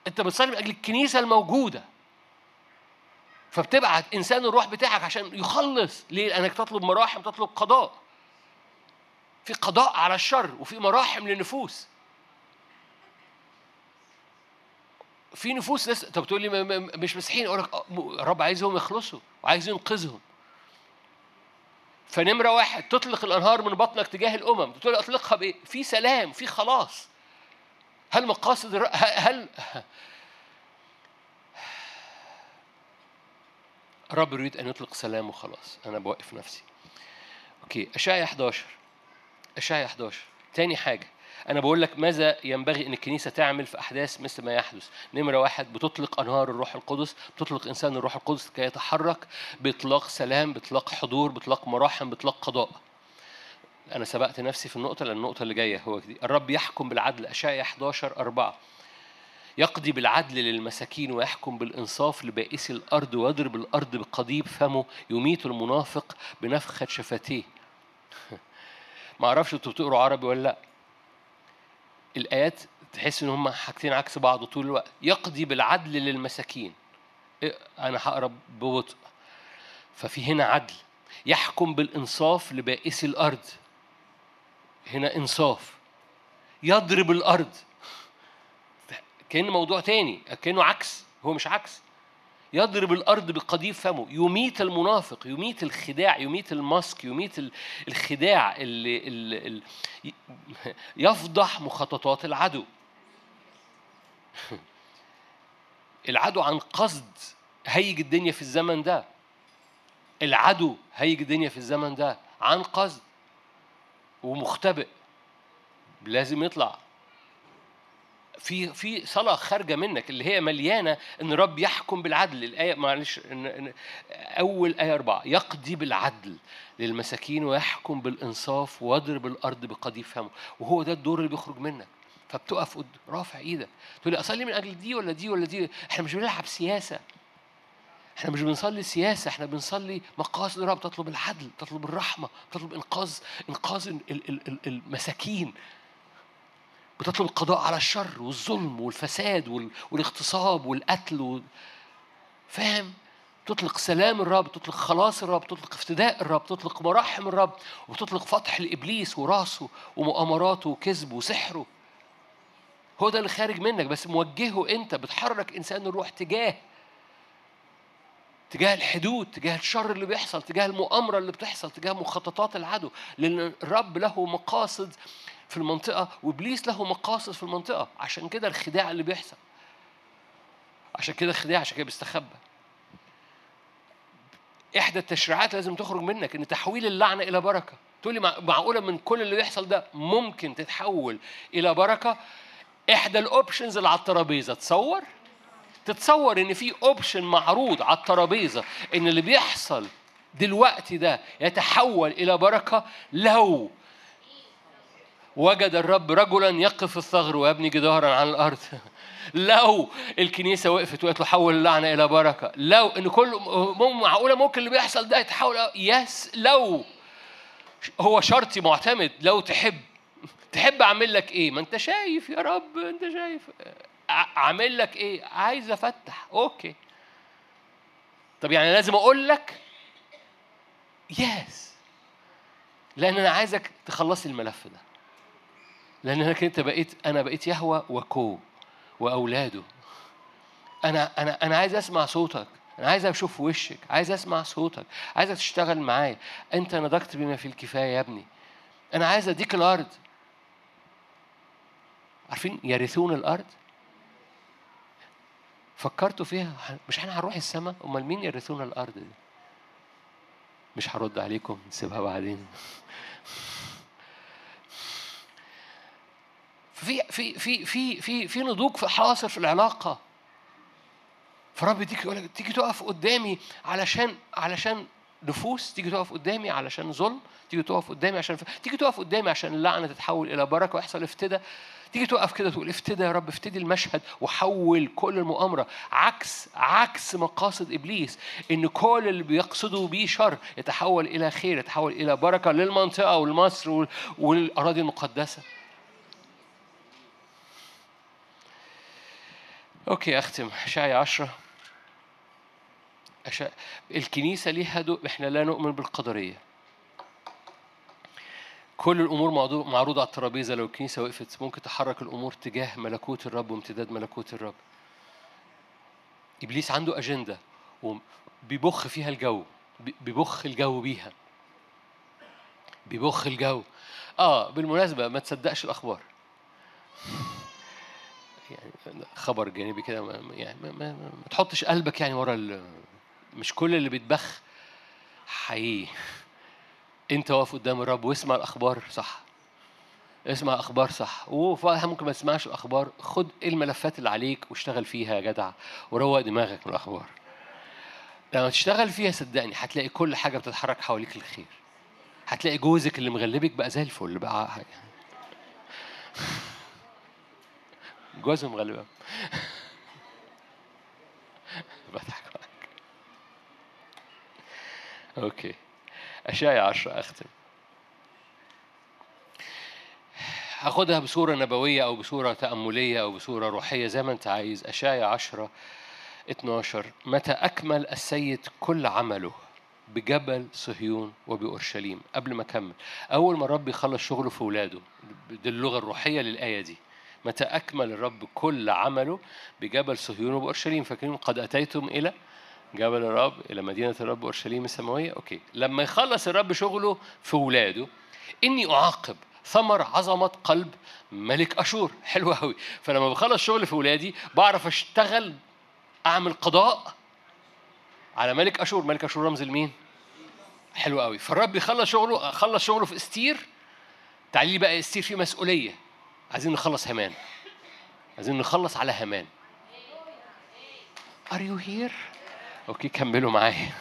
Speaker 1: أنت بتصلي من أجل الكنيسة الموجودة. فبتبعت إنسان الروح بتاعك عشان يخلص. ليه؟ لأنك تطلب مراحم تطلب قضاء. في قضاء على الشر وفي مراحم للنفوس. في نفوس ناس طب تقول لي مش مسيحيين أقول لك الرب آه، عايزهم يخلصوا وعايز ينقذهم. فنمرة واحد تطلق الأنهار من بطنك تجاه الأمم. تقول أطلقها بإيه؟ في سلام في خلاص. هل مقاصد. هل الرب يريد أن يطلق سلام وخلاص؟ أنا بوقف نفسي. أوكي اشعيا 11 اشعيا 11 تاني حاجة أنا بقول لك ماذا ينبغي أن الكنيسة تعمل في أحداث مثل ما يحدث؟ نمرة واحد بتطلق أنهار الروح القدس بتطلق إنسان الروح القدس كي يتحرك بإطلاق سلام بإطلاق حضور بإطلاق مراحم بإطلاق قضاء. أنا سبقت نفسي في النقطة لأن النقطة اللي جاية هو دي الرب يحكم بالعدل أشعيا 11 4 يقضي بالعدل للمساكين ويحكم بالإنصاف لبائسي الأرض ويضرب الأرض بقضيب فمه يميت المنافق بنفخة شفتيه. ما أعرفش أنتوا بتقروا عربي ولا لا. الآيات تحس ان هم حاجتين عكس بعض طول الوقت. يقضي بالعدل للمساكين. إيه، أنا هقرا ببطء. ففي هنا عدل. يحكم بالانصاف لبائسي الأرض. هنا انصاف. يضرب الأرض. كأن موضوع تاني كأنه عكس. هو مش عكس. يضرب الأرض بقضيب فمه يميت المنافق يميت الخداع يميت الماسك يميت الخداع اللي, اللي يفضح مخططات العدو. العدو عن قصد هيج الدنيا في الزمن ده. العدو هيج الدنيا في الزمن ده عن قصد ومختبئ. لازم يطلع. في في صلاة خارجة منك اللي هي مليانة إن رب يحكم بالعدل. الآية معلش أول آية أربعة يقضي بالعدل للمساكين ويحكم بالإنصاف واضرب الأرض بقضيب فمه. وهو ده الدور اللي بيخرج منك. فبتقف رافع إيدك. تقول لي أصلي من أجل دي ولا دي ولا دي؟ إحنا مش بنلعب سياسة. إحنا مش بنصلي سياسة إحنا بنصلي مقاصد الرب. تطلب العدل تطلب الرحمة تطلب إنقاذ إنقاذ المساكين. بتطلب القضاء على الشر والظلم والفساد والاغتصاب والقتل و... فاهم؟ تطلق سلام الرب تطلق خلاص الرب تطلق افتداء الرب تطلق مراحم الرب وتطلق فتح لابليس ورأسه ومؤامراته وكذبه وسحره هو ده اللي خارج منك بس موجهه أنت بتحرك إنسان الروح تجاه تجاه الحدود تجاه الشر اللي بيحصل تجاه المؤامرة اللي بتحصل تجاه مخططات العدو لأن الرب له مقاصد في المنطقة وإبليس له مقاصد في المنطقة. عشان كده الخداع اللي بيحصل. عشان كده الخداع عشان كده بيستخبى. إحدى التشريعات لازم تخرج منك إن تحويل اللعنة إلى بركة. تقول لي معقولة من كل اللي بيحصل ده ممكن تتحول إلى بركة؟ إحدى الأوبشنز اللي على الترابيزة. تصور؟ تتصور إن في أوبشن معروض على الترابيزة إن اللي بيحصل دلوقتي ده يتحول إلى بركة لو وجد الرب رجلا يقف الثغر ويبني جدارا على الأرض. لو الكنيسة وقفت وقالت له حول اللعنة إلى بركة. لو إن كل معقولة ممكن اللي بيحصل ده يتحول. yes لو. هو شرطي معتمد. لو تحب. تحب أعمل لك إيه؟ ما أنت شايف يا رب أنت شايف. أعمل لك إيه؟ عايز أفتح. okay. طب يعني لازم أقول لك؟ yes. لأن أنا عايزك تخلصي الملف ده. لأنك أنت بقيت أنا بقيت يهوى وكو وأولاده. أنا أنا أنا عايز أسمع صوتك. أنا عايز أشوف وشك. عايز أسمع صوتك. عايزك تشتغل معايا. أنت نضجت بما فيه الكفاية يا ابني. أنا عايز أديك الأرض. عارفين يرثون الأرض؟ فكرتوا فيها؟ مش إحنا هنروح السماء؟ أمال مين يرثون الأرض دي؟ مش هرد عليكم نسيبها بعدين. في في في في في في نضوج في حاصل في العلاقة. فرب يديك يقول لك تيجي تقف قدامي علشان علشان نفوس تيجي تقف قدامي علشان ظلم تيجي تقف قدامي عشان ف... تيجي تقف قدامي عشان اللعنه تتحول إلى بركة ويحصل افتداء. تيجي تقف كده تقول افتدى يا رب افتدي المشهد وحول كل المؤامرة. عكس عكس مقاصد إبليس إن كل اللي بيقصدوا بيه شر يتحول إلى خير يتحول إلى بركة للمنطقة ولمصر والأراضي المقدسة. okay أختم. إشعيا عشرة. أشا... الكنيسة ليها دو... إحنا لا نؤمن بالقدرية. كل الأمور معروضة على الترابيزة. لو الكنيسة وقفت ممكن تحرك الأمور تجاه ملكوت الرب وامتداد ملكوت الرب. إبليس عنده أجندة وبيبخ فيها الجو. بيبخ الجو بيها. بيبخ الجو. آه بالمناسبة ما تصدقش الأخبار. يعني خبر جانبي كده يعني ما, ما, ما تحطش قلبك يعني ورا مش كل اللي بيتبخ حقيقي. انت واقف قدام الرب واسمع الأخبار صح. اسمع أخبار صح. وفي ممكن ما تسمعش الأخبار. خد الملفات اللي عليك واشتغل فيها يا جدع وروق دماغك من الأخبار. لما تشتغل فيها صدقني هتلاقي كل حاجة بتتحرك حواليك الخير هتلاقي جوزك اللي مغلبك بقى زي الفل بقى. جوزه مغلبه بضحك. أوكي. أشعيا عشرة أختم هاخدها بصورة نبوية أو بصورة تأملية أو بصورة روحية زي ما أنت عايز. أشعيا عشرة 12 متى أكمل السيد كل عمله؟ بجبل صهيون وبأورشليم. قبل ما أكمل. أول ما الرب يخلص شغله في ولاده دي اللغة الروحية للآية دي. متى أكمل الرب كل عمله بجبل صهيون وبأورشليم فاكرين قد أتيتم إلى جبل الرب إلى مدينة الرب أورشليم السماوية؟ أوكي. لما يخلص الرب شغله في ولاده إني أعاقب ثمر عظمة قلب ملك أشور. حلو قوي فلما بخلص شغل في ولادي بعرف أشتغل أعمل قضاء على ملك أشور. ملك أشور رمز لمين؟ حلو قوي فالرب يخلص شغله خلص شغله في إستير. تعالي لي بقى إستير فيه مسؤولية. عايزين نخلص همان. عايزين نخلص على همان. Are you here? okay كملوا معايا.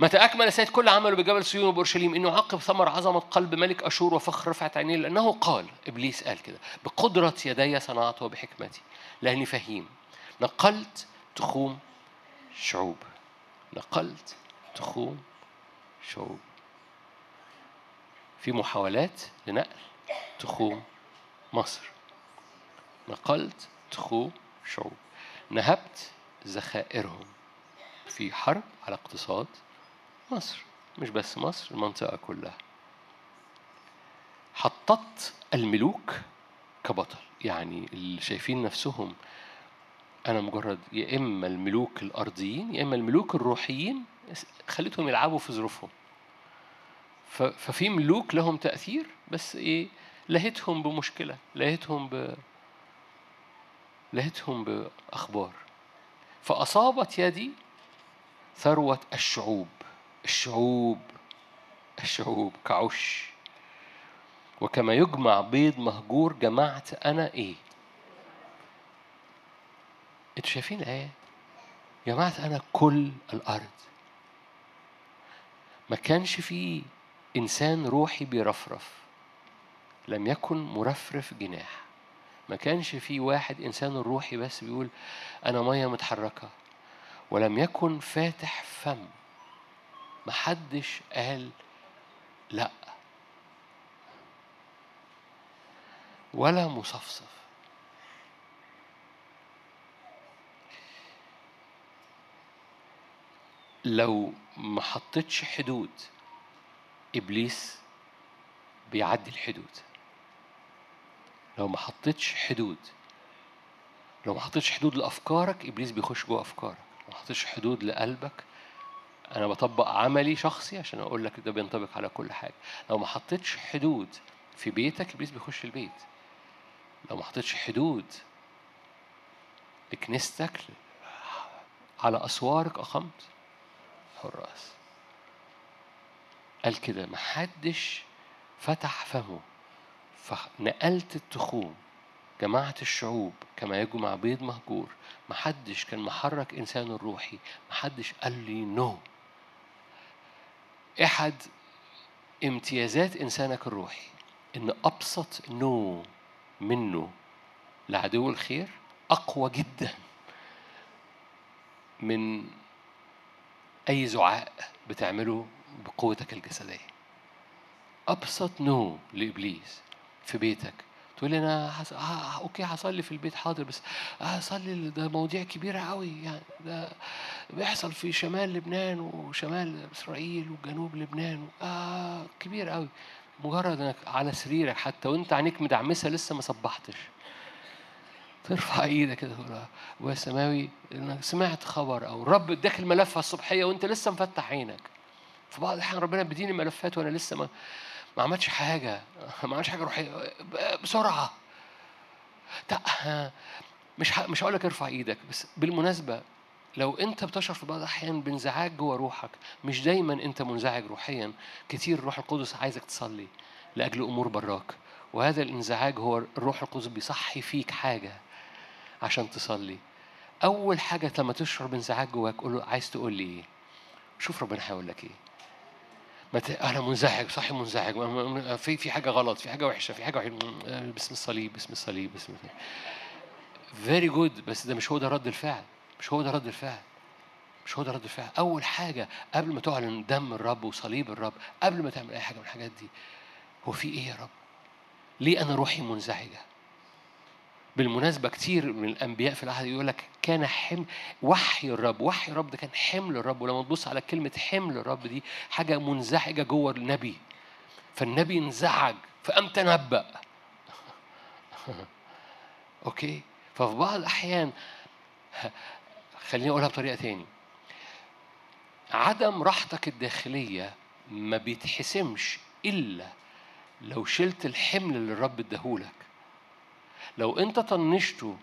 Speaker 1: متى أكمل السيد كل عمله بجبل صهيون وبأورشليم إني أعاقب ثمر عظمة قلب ملك أشور وفخر رفعة عينيه لأنه قال إبليس قال كده بقدرة يدي صنعت وبحكمتي لأني فهيم. نقلت تخوم شعوب. نقلت تخوم شعوب. في محاولات لنقل تخوم مصر. نقلت تخوم شعوب نهبت ذخائرهم في حرب على اقتصاد مصر. مش بس مصر المنطقة كلها. حطت الملوك كبطل. يعني اللي شايفين نفسهم أنا مجرد يا إما الملوك الأرضيين يا إما الملوك الروحيين خليتهم يلعبوا في ظروفهم. ففي ملوك لهم تأثير بس إيه؟ لهتهم بمشكلة لهتهم ب لهتهم بأخبار. فأصابت يدي ثروة الشعوب الشعوب الشعوب كعش وكما يجمع بيض مهجور جمعت أنا إيه؟ أنتوا شايفين الآية؟ جمعت أنا كل الأرض. ما كانش في إنسان روحي بيرفرف. لم يكن مرفرف جناح. ما كانش في واحد إنسان روحي بس بيقول أنا مية متحركة ولم يكن فاتح فم. محدش قال لا. ولا مصفصف. لو ما حطيتش حدود إبليس بيعدي الحدود. لو ما حطيتش حدود. لو ما حطيتش حدود لأفكارك إبليس بيخش جوه أفكارك. ما حطيتش حدود لقلبك أنا بطبق عملي شخصي عشان أقول لك ده بينطبق على كل حاجة. لو ما حطيتش حدود في بيتك إبليس بيخش البيت. لو ما حطيتش حدود لكنيستك على أسوارك أقمت. حراس قال كده محدش فتح فمه. فنقلت التخوم جماعة الشعوب كما يجمع بيض مهجور. محدش كان محرك إنسان الروحي محدش قال لي نو أحد امتيازات إنسانك الروحي إن أبسط نو منه لعدو الخير أقوى جدا من أي زعاق بتعمله بقوتك الجسدية. أبسط no لإبليس. في بيتك. تقول لي أنا حس... آه okay هصلي في البيت حاضر بس هصلي ده مواضيع كبيرة قوي يعني ده بيحصل في شمال لبنان وشمال إسرائيل وجنوب لبنان آه كبير قوي مجرد إنك على سريرك حتى وأنت عينيك مدعمسة لسه ما صبحتش. ترفع إيدك كده تقول أبويا السماوي إنك سمعت خبر أو الرب إداك الملف الصبحية وأنت لسه مفتح عينك. في بعض الأحيان ربنا بيديني ملفات وأنا لسه ما ما عملتش حاجة ما عملتش حاجة روحية بسرعة. مش مش هقول لك ارفع إيدك بس بالمناسبة لو انت بتشعر في بعض الأحيان بانزعاج جوه روحك مش دايما انت منزعج روحيا كتير الروح القدس عايزك تصلي لأجل أمور براك. وهذا الانزعاج هو الروح القدس بيصحي فيك حاجة عشان تصلي. أول حاجة لما تشعر بانزعاج جواك قول له عايز تقول لي إيه؟ شوف ربنا هيقول لك إيه. أنا منزعج صحي منزعج في في حاجة غلط في حاجة وحشة في حاجة وحشة. باسم الصليب باسم الصليب باسم very good بس ده مش هو ده رد الفعل. مش هو ده رد الفعل. مش هو ده رد الفعل. أول حاجة قبل ما تعلن دم الرب وصليب الرب قبل ما تعمل أي حاجة من الحاجات دي هو في إيه يا رب؟ ليه أنا روحي منزعجة؟ بالمناسبة كتير من الأنبياء في العهد يقول لك كان حمل وحي الرب وحي الرب ده كان حمل الرب ولما تبص على كلمة حمل الرب دي حاجة منزعجة جوه النبي. فالنبي انزعج فقام تنبأ أوكي؟ ففي بعض الأحيان خليني أقولها بطريقة تاني. عدم راحتك الداخلية ما بيتحسمش إلا لو شلت الحمل اللي الرب اداهولك. لو انت طنشته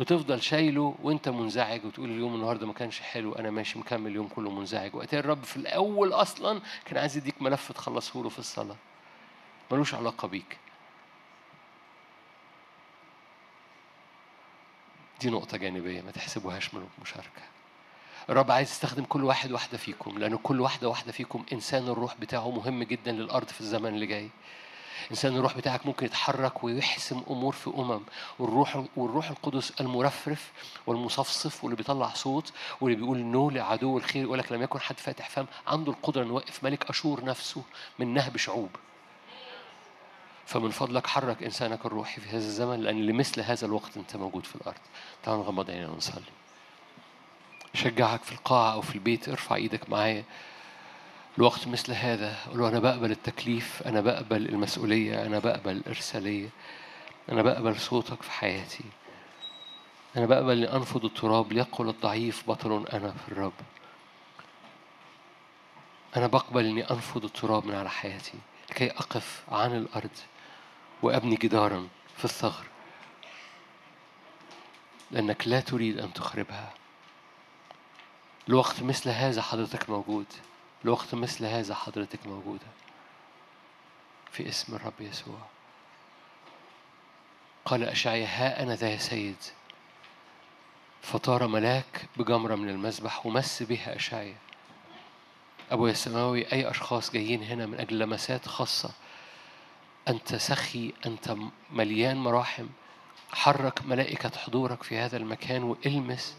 Speaker 1: بتفضل شايله وانت منزعج وتقول اليوم النهارده ما كانش حلو أنا ماشي مكمل اليوم كله منزعج. وقت الرب في الأول أصلا كان عايز يديك ملف تخلصه له في الصلاة. ملوش علاقة بيك. دي نقطة جانبية ما تحسبوهاش من مشاركة. الرب عايز يستخدم كل واحد واحدة فيكم لأن كل واحدة واحدة فيكم إنسان الروح بتاعه مهم جدا للأرض في الزمن اللي جاي. إنسان الروح بتاعك ممكن يتحرك ويحسم أمور في أمم. والروح والروح القدس المرفرف والمصفصف واللي بيطلع صوت واللي بيقول نو لعدو الخير يقول لك لم يكن حد فاتح فم عنده القدرة إنه يوقف ملك أشور نفسه من نهب شعوب. فمن فضلك حرك إنسانك الروحي في هذا الزمن لأن لمثل هذا الوقت أنت موجود في الأرض. تعالوا نغمض عينينا ونصلي. شجعك في القاعة أو في البيت ارفع إيدك معايا. الوقت مثل هذا. قول له أنا بقبل التكليف أنا بقبل المسؤولية أنا بقبل الإرسالية أنا بقبل صوتك في حياتي. أنا بقبل أن أنفض التراب ليقل الضعيف بطل أنا في الرب. أنا بقبل أني أنفض التراب من على حياتي لكي أقف عن الأرض وأبني جدارا في الثغر. لأنك لا تريد أن تخربها. الوقت مثل هذا حضرتك موجود. الوقت مثل هذا حضرتك موجودة. في اسم الرب يسوع. قال أشعيا ها أنا ذا يا سيد. فطار ملاك بجمرة من المذبح ومس بها أشعيا أبويا السماوي أي أشخاص جايين هنا من أجل لمسات خاصة. أنت سخي أنت مليان مراحم. حرك ملائكة حضورك في هذا المكان وإلمس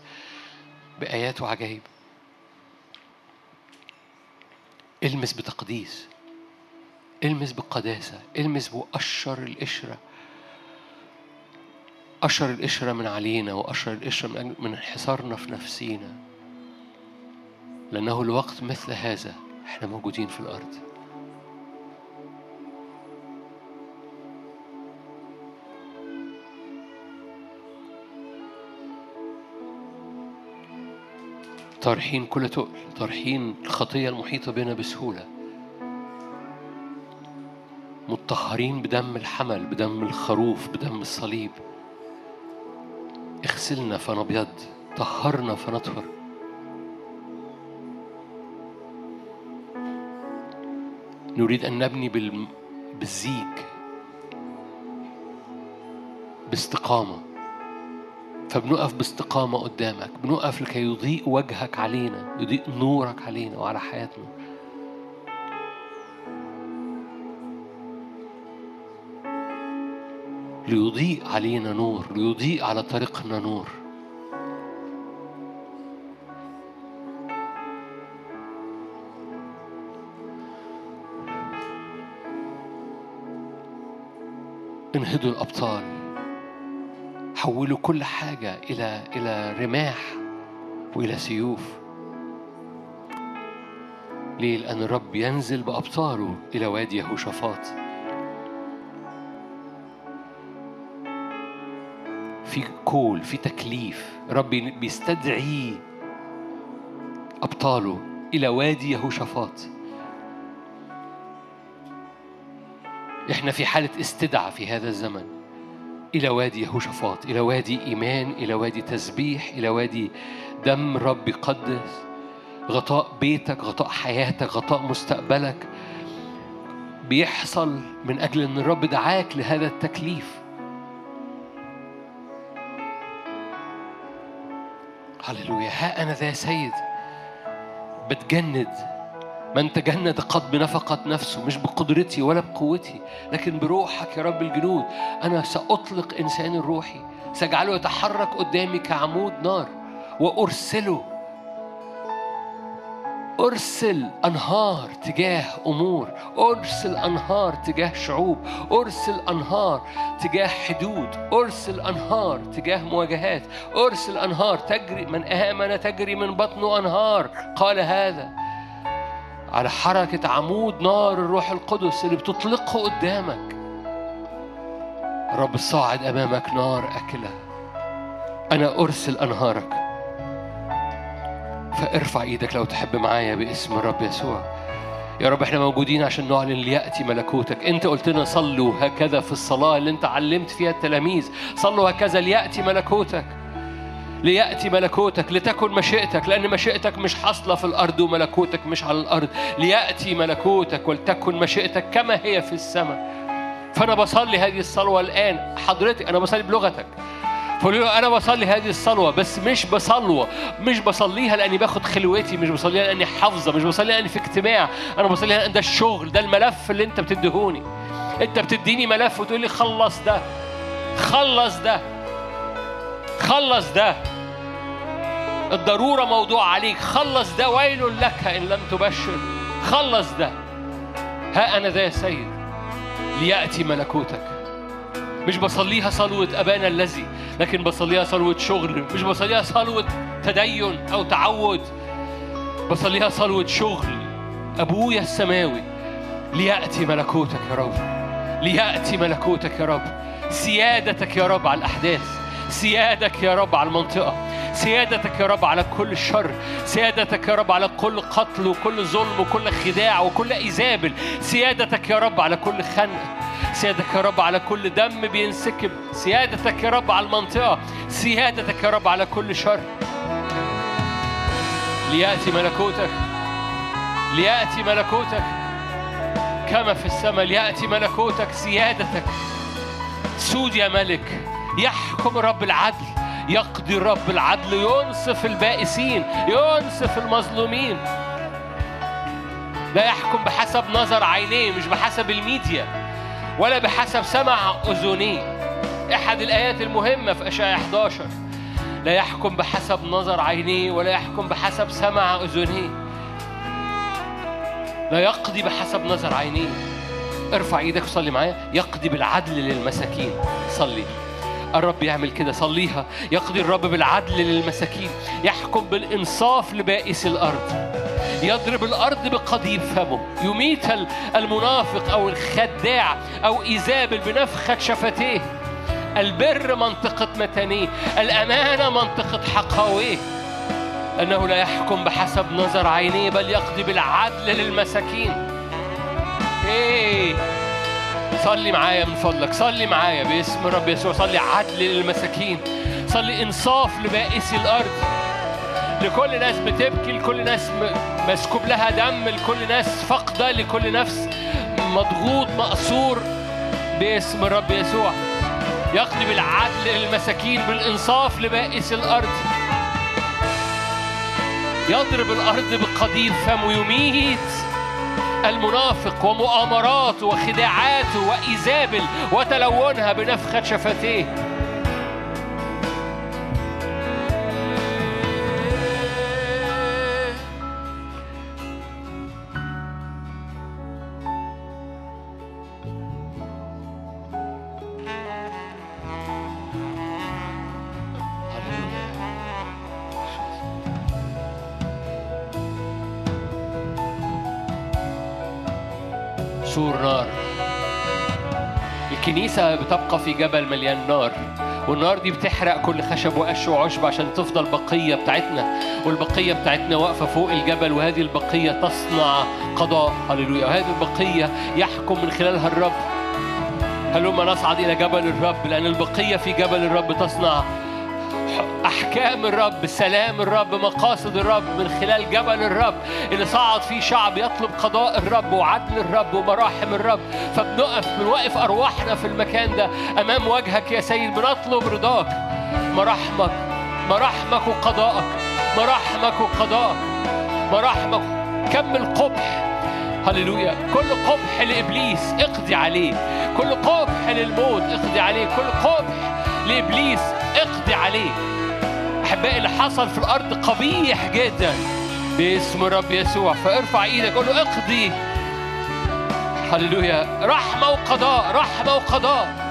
Speaker 1: بآيات وعجائب. المس بتقديس المس بقداسة المس وقشر القشرة. قشر القشرة من علينا وقشر القشرة من, انحسارنا في نفسينا. لأنه الوقت مثل هذا إحنا موجودين في الأرض. طارحين كل تقل طارحين الخطية المحيطة بنا بسهولة. مطهرين بدم الحمل بدم الخروف بدم الصليب. اغسلنا فنبيض طهرنا فنطهر نريد أن نبني بالزيج باستقامة. فبنقف باستقامة قدامك بنقف لكي يضيء وجهك علينا يضيء نورك علينا وعلى حياتنا. ليضيء علينا نور ليضيء على طريقنا نور. انهدوا الأبطال. حولوا كل حاجة إلى إلى رماح وإلى سيوف. ليه؟ لأن الرب ينزل بأبطاله إلى وادي يهوشافاط. في كول في تكليف رب بيستدعي أبطاله إلى وادي يهوشافاط. إحنا في حالة استدعاء في هذا الزمن. إلى وادي يهوشافاط إلى وادي إيمان إلى وادي تسبيح إلى وادي دم رب يقدس غطاء بيتك غطاء حياتك غطاء مستقبلك. بيحصل من أجل أن الرب دعاك لهذا التكليف. هللويا. ها أنا ذا سيد. بتجند. من تجند قد بنفقة نفسه مش بقدرتي ولا بقوتي لكن بروحك يا رب الجنود. أنا سأطلق إنسان الروحي سأجعله يتحرك قدامي كعمود نار وأرسله أرسل أنهار تجاه أمور أرسل أنهار تجاه شعوب أرسل أنهار تجاه حدود أرسل أنهار تجاه مواجهات أرسل أنهار تجري من آمن تجري من بطنه أنهار. قال هذا على حركة عمود نار الروح القدس اللي بتطلقه قدامك. رب الصاعد أمامك نار أكلة. أنا أرسل أنهارك. فارفع إيدك لو تحب معايا باسم الرب يسوع. يا رب إحنا موجودين عشان نعلن ليأتي ملكوتك. أنت قلت لنا صلوا هكذا في الصلاة اللي أنت علمت فيها التلاميذ. صلوا هكذا ليأتي ملكوتك. ليأتي ملكوتك لتكن مشيئتك لأن مشيئتك مش حاصلة في الأرض وملكوتك مش على الأرض. ليأتي ملكوتك ولتكن مشيئتك كما هي في السماء. فأنا بصلي هذه الصلوة الآن. حضرتك أنا بصلي بلغتك. فقولوا له أنا بصلي هذه الصلوة بس مش بصلوة. مش بصليها لأني باخد خلوتي مش بصليها لأني حافظة مش بصليها لأني في اجتماع. أنا بصليها لأن ده الشغل ده الملف اللي أنت بتديهوني. أنت بتديني ملف وتقول لي خلص ده خلص ده خلص ده. الضرورة موضوع عليك. خلص ده ويل لك إن لم تبشر. خلص ده. ها أنا ذا يا سيد ليأتي ملكوتك. مش بصليها صلوة أبانا الذي لكن بصليها صلوة شغل. مش بصليها صلوة تدين أو تعود. بصليها صلوة شغل. أبويا السماوي ليأتي ملكوتك يا رب. ليأتي ملكوتك يا رب. سيادتك يا رب على الأحداث. سيادتك يا رب على المنطقة. سيادتك يا رب على كل شر سيادتك يا رب على كل قتل وكل ظلم وكل خداع وكل إيزابل سيادتك يا رب على كل خنق سيادتك يا رب على كل دم بينسكب سيادتك يا رب على المنطقة سيادتك يا رب على كل شر. ليأتي ملكوتك ليأتي ملكوتك كما في السماء ليأتي ملكوتك سيادتك. سود يا ملك يحكم رب العدل. يقضي الرب العدل. ينصف البائسين ينصف المظلومين. لا يحكم بحسب نظر عينيه مش بحسب الميديا ولا بحسب سمع أذنيه. أحد الآيات المهمة في أشعة 11 لا يحكم بحسب نظر عينيه ولا يحكم بحسب سمع أذنيه. لا يقضي بحسب نظر عينيه. ارفع إيدك وصلي معايا. يقضي بالعدل للمساكين. صلي. الرب يعمل كده صليها. يقضي الرب بالعدل للمساكين. يحكم بالإنصاف لبائس الأرض. يضرب الأرض بقضيب فمه. يميت المنافق أو الخداع أو إيزابل بنفخة شفتيه. البر منطقة متانية. الأمانة منطقة حقاوية. أنه لا يحكم بحسب نظر عينيه بل يقضي بالعدل للمساكين. إيه. صلي معايا من فضلك. صلي معايا باسم رب يسوع. صلي عدل للمساكين. صلي انصاف لبائسي الأرض. لكل ناس بتبكي لكل ناس مسكوب لها دم لكل ناس فاقدة لكل نفس مضغوط مقصور باسم الرب يسوع. يقضي بالعدل للمساكين بالإنصاف لبائس الأرض. يضرب الأرض بقضيب فمه يميت
Speaker 2: المنافق ومؤامراته وخداعاته وإيزابل وتلونها بنفخة شفتيه. الكنيسة بتبقى في جبل مليان نار. والنار دي بتحرق كل خشب وقش وعشب عشان تفضل بقية بتاعتنا. والبقية بتاعتنا واقفة فوق الجبل وهذه البقية تصنع قضاء. هللويا. وهذه البقية يحكم من خلالها الرب. هلما نصعد إلى جبل الرب لأن البقية في جبل الرب تصنع أحكام الرب سلام الرب مقاصد الرب من خلال جبل الرب. اللي صعد فيه شعب يطلب قضاء الرب وعدل الرب ومراحم الرب. فبنقف بنوقف أرواحنا في المكان ده. أمام وجهك يا سيد بنطلب رضاك. مراحمك مراحمك وقضاءك. مراحمك وقضاءك. مراحمك. كم القبح هللويا. كل قبح لإبليس اقضي عليه. كل قبح للموت اقضي عليه. كل قبح لإبليس اقضي عليه. أحبائي اللي حصل في الأرض قبيح جدا. باسم الرب يسوع. فارفع إيدك قول له اقضي. هللويا. رحمة وقضاء رحمة وقضاء.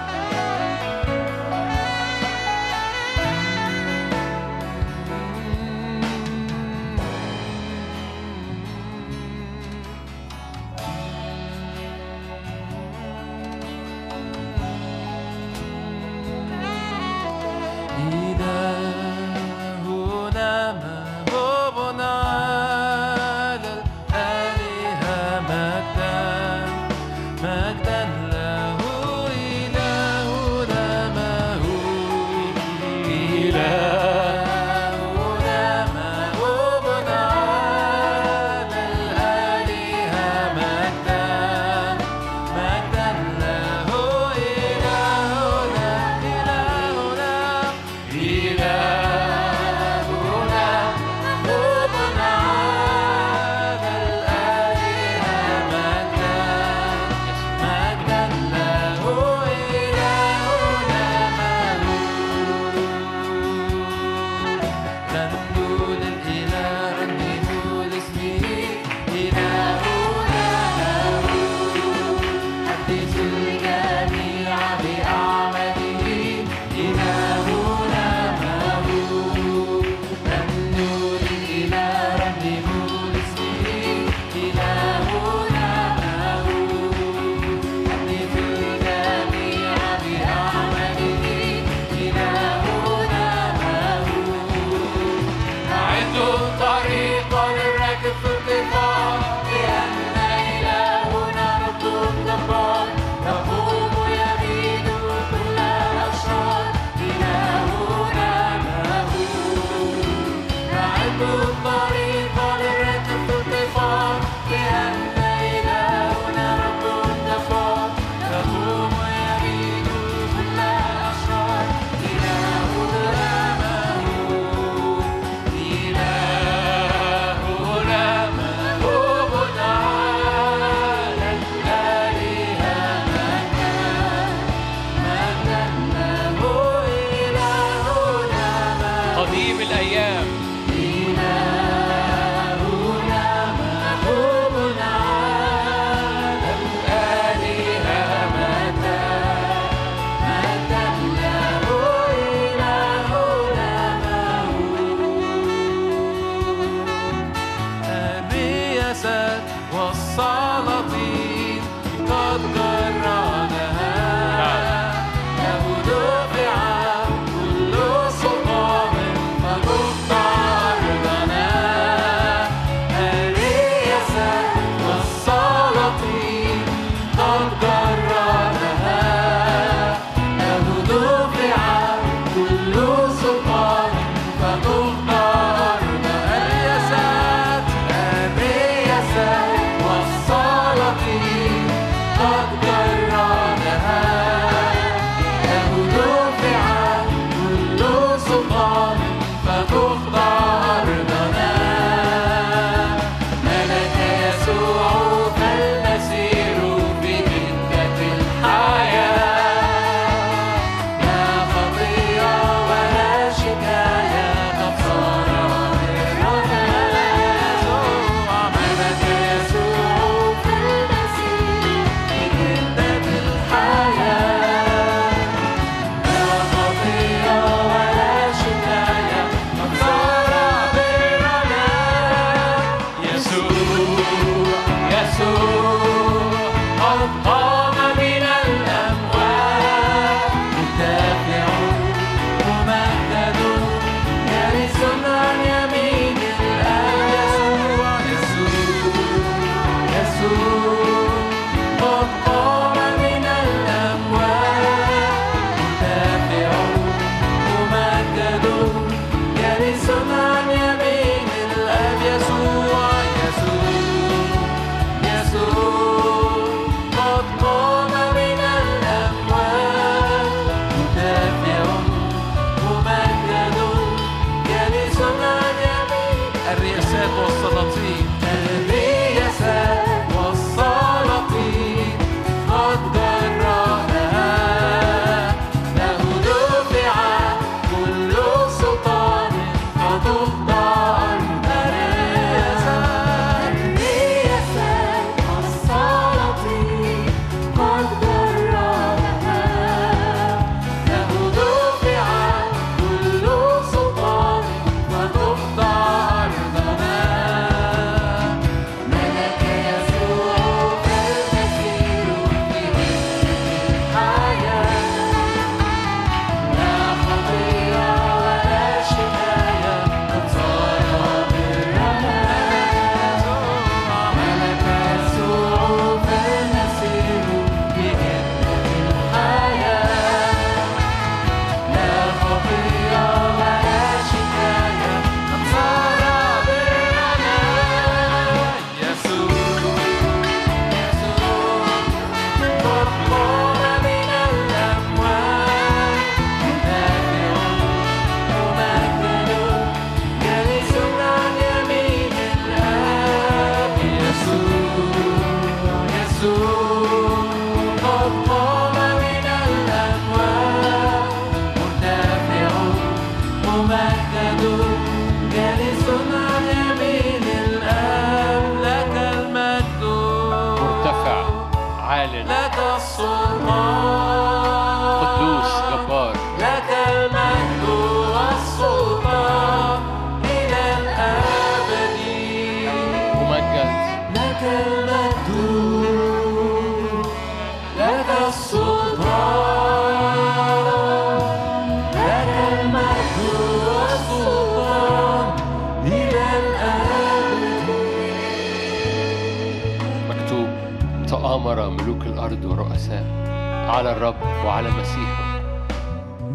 Speaker 1: وعلى مسيحه.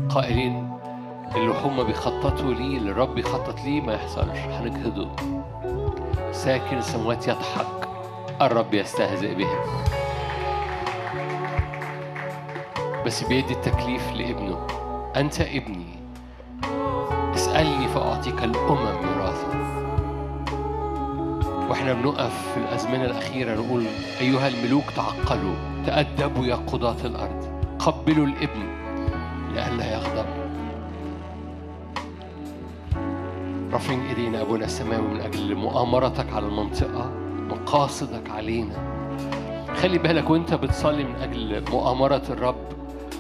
Speaker 1: قائلين اللي هم بيخططوا ليه اللي الرب بيخطط ليه ما يحصلش هنجهضه ساكن السماوات يضحك الرب يستهزئ بهم. بس بيدي التكليف لابنه. أنت ابني اسألني فأعطيك الأمم ميراثا وإحنا بنقف في الأزمنة الأخيرة نقول أيها الملوك تعقلوا تأدبوا يا قضاة الأرض. قبلوا الابن لئلا يغضب رافعين ايدينا أبونا السماوي من أجل مؤامرتك على المنطقة مقاصدك علينا. خلي بالك وأنت بتصلي من أجل مؤامرة الرب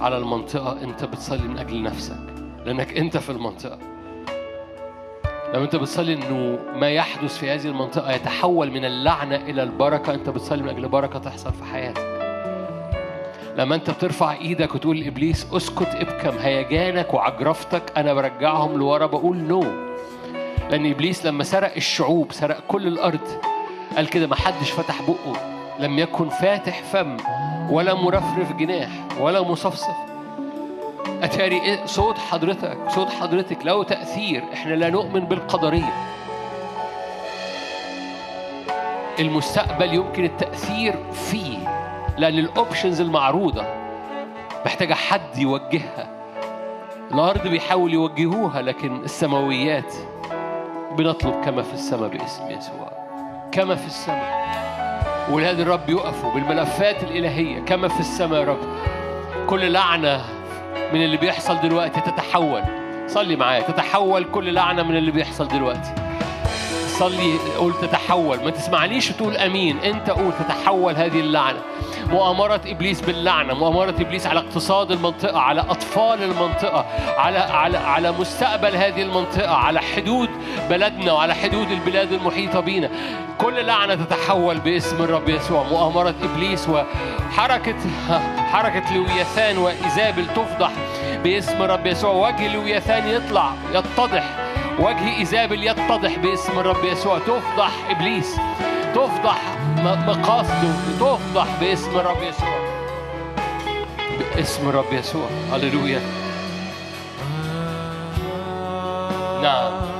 Speaker 1: على المنطقة أنت بتصلي من أجل نفسك لأنك أنت في المنطقة. لما أنت بتصلي إنه ما يحدث في هذه المنطقة يتحول من اللعنة إلى البركة أنت بتصلي من أجل بركة تحصل في حياتك. لما انت بترفع إيدك وتقول لابليس اسكت ابكم هيجانك وعجرفتك أنا برجعهم لورا بقول نو لأن إبليس لما سرق الشعوب سرق كل الأرض قال كده ما حدش فتح بقه. لم يكن فاتح فم ولا مرفرف جناح ولا مصفصف. أتاري إيه؟ صوت حضرتك صوت حضرتك له تأثير. إحنا لا نؤمن بالقدرية. المستقبل يمكن التأثير فيه. لأن الأوبشنز المعروضة محتاجة حد يوجهها. الأرض بيحاول يوجهوها لكن السماويات بنطلب كما في السماء باسم يسوع. كما في السماء. ولاد الرب يقفوا بالملفات الإلهية. كما في السماء يا رب. كل لعنة من اللي بيحصل دلوقتي تتحول. صلي معايا. تتحول كل لعنة من اللي بيحصل دلوقتي. صلي قول تتحول. ما تسمعنيش تقول آمين. أنت قول تتحول هذه اللعنة. مؤامرة إبليس باللعنة. مؤامرة إبليس على اقتصاد المنطقة على أطفال المنطقة على على على مستقبل هذه المنطقة على حدود بلدنا وعلى حدود البلاد المحيطة بينا. كل لعنة تتحول باسم الرب يسوع. مؤامرة إبليس وحركة حركة لويثان وإيزابل تفضح باسم الرب يسوع. وجه لويثان يطلع يتضح وجه إيزابل يتضح باسم الرب يسوع. تفضح إبليس. تفضح مقاصده. تفضح باسم الرب يسوع. باسم الرب يسوع. هللويا. نعم.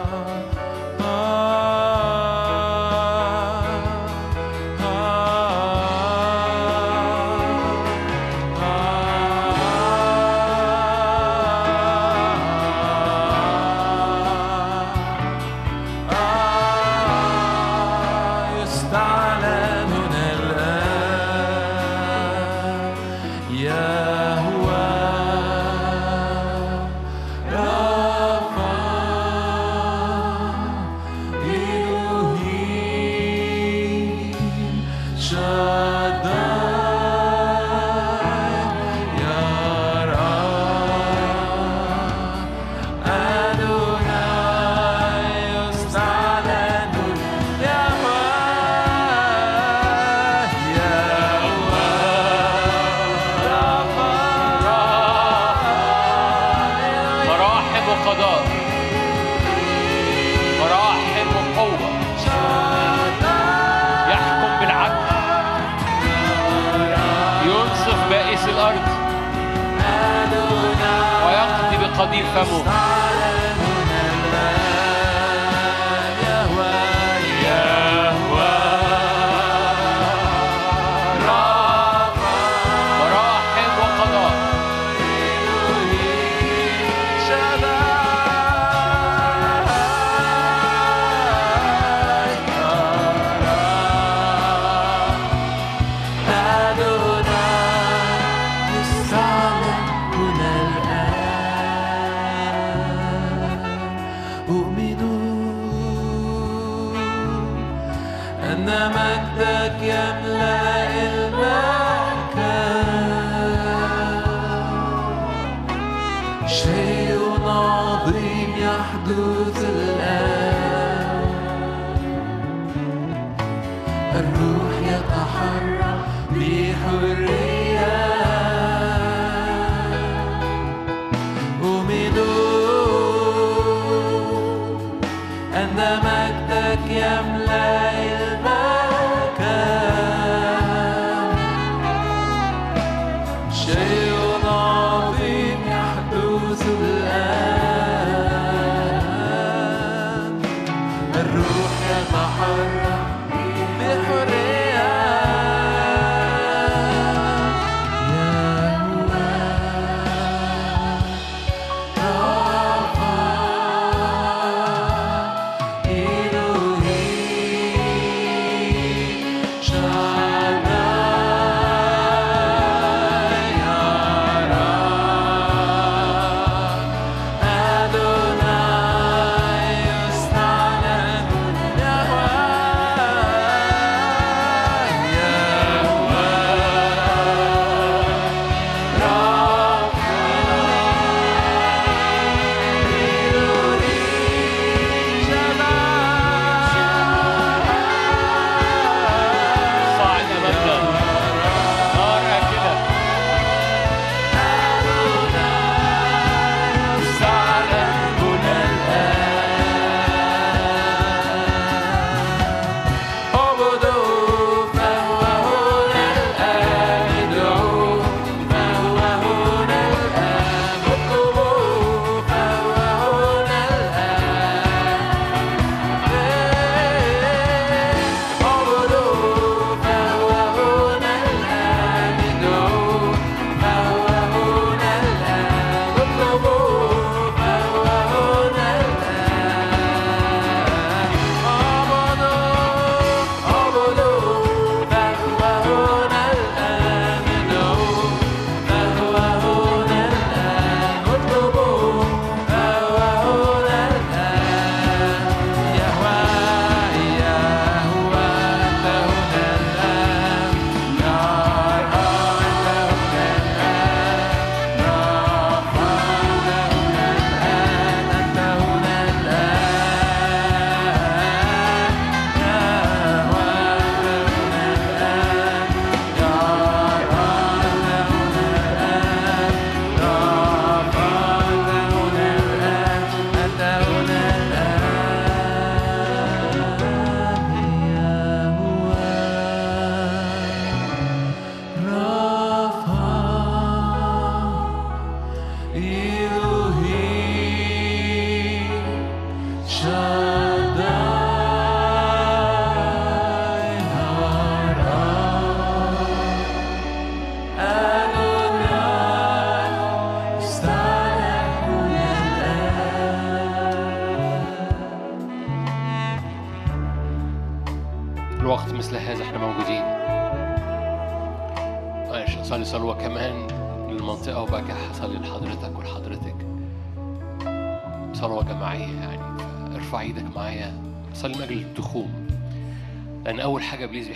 Speaker 2: amor.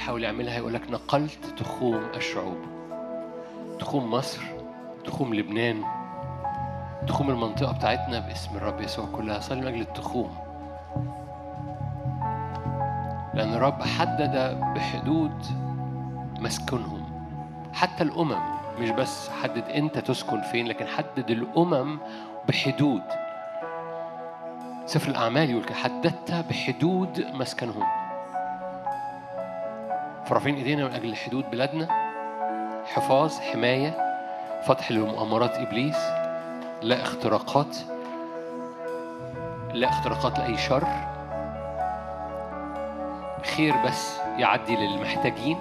Speaker 2: بيحاول يعملها يقول لك نقلت تخوم الشعوب. تخوم مصر تخوم لبنان تخوم المنطقة بتاعتنا باسم الرب يسوع كلها. صلي من أجل التخوم. لأن الرب حدد بحدود مسكنهم. حتى الأمم مش بس حدد أنت تسكن فين لكن حدد الأمم بحدود. سفر الأعمال يقول حددت بحدود مسكنهم. فرافعين إيدينا من أجل حدود بلادنا. حفاظ حماية فتح لمؤامرات إبليس. لا اختراقات. لا اختراقات لأي شر. خير بس يعدي للمحتاجين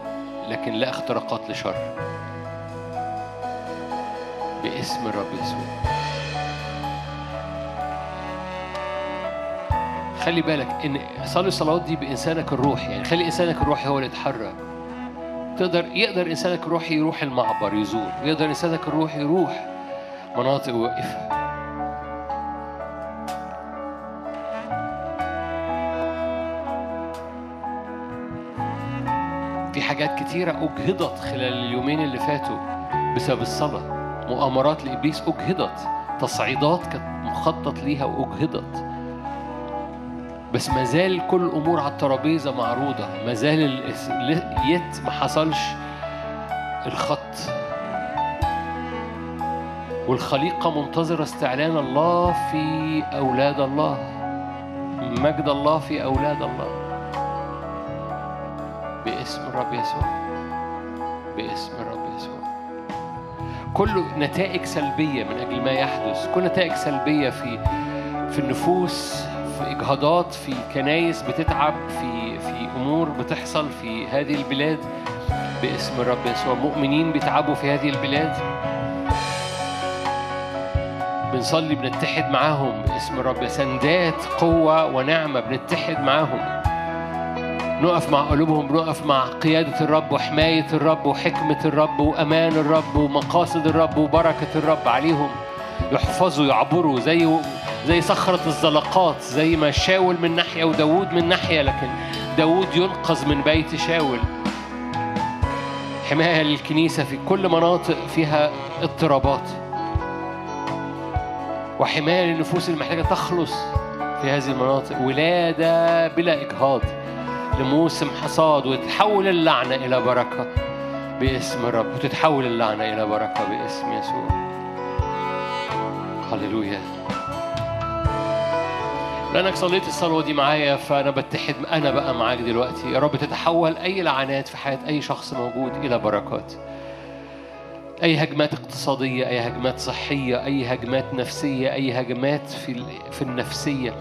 Speaker 2: لكن لا اختراقات لشر. باسم الرب يسوع. خلي بالك إن صلي الصلوات دي بإنسانك الروحي يعني خلي إنسانك الروحي هو اللي يتحرك. تقدر يقدر إنسانك الروحي يروح المعبر يزور. يقدر إنسانك الروحي يروح مناطق ويوقفها في حاجات كتيرة أجهضت خلال اليومين اللي فاتوا بسبب الصلاة. مؤامرات لإبليس أجهضت. تصعيدات كانت مخطط ليها وأجهضت.
Speaker 1: بس ما زال كل الأمور على الترابيزة معروضة. ما زال الاس- ل- يت ما حصلش الخط. والخليقة منتظرة استعلان الله في أولاد الله. مجد الله في أولاد الله. باسم الرب يسوع. باسم الرب يسوع. كل نتائج سلبية من أجل ما يحدث. كل نتائج سلبية في في النفوس. اجهاضات في كنايس بتتعب في في أمور بتحصل في هذه البلاد. باسم الرب يسوع مؤمنين بيتعبوا في هذه البلاد. بنصلي بنتحد معاهم. باسم الرب سندات قوة ونعمة بنتحد معاهم. نقف مع قلوبهم بنقف مع قيادة الرب وحماية الرب وحكمة الرب وأمان الرب ومقاصد الرب وبركة الرب عليهم. يحفظوا يعبروا زي زي صخرة الزلقات زي ما شاول من ناحية وداود من ناحية لكن داود ينقذ من بيت شاول. حماية للكنيسة في كل مناطق فيها اضطرابات. وحماية للنفوس المحتاجة تخلص في هذه المناطق. ولادة بلا إجهاض لموسم حصاد وتتحول اللعنة إلى بركة باسم الرب. وتتحول اللعنة إلى بركة باسم يسوع. هللويا. لأنك صليت الصلوة دي معايا فأنا بتحد أنا بقى معاك دلوقتي. يا رب تتحول أي لعنات في حياة أي شخص موجود إلى بركات. أي هجمات اقتصادية أي هجمات صحية أي هجمات نفسية أي هجمات في في النفسية.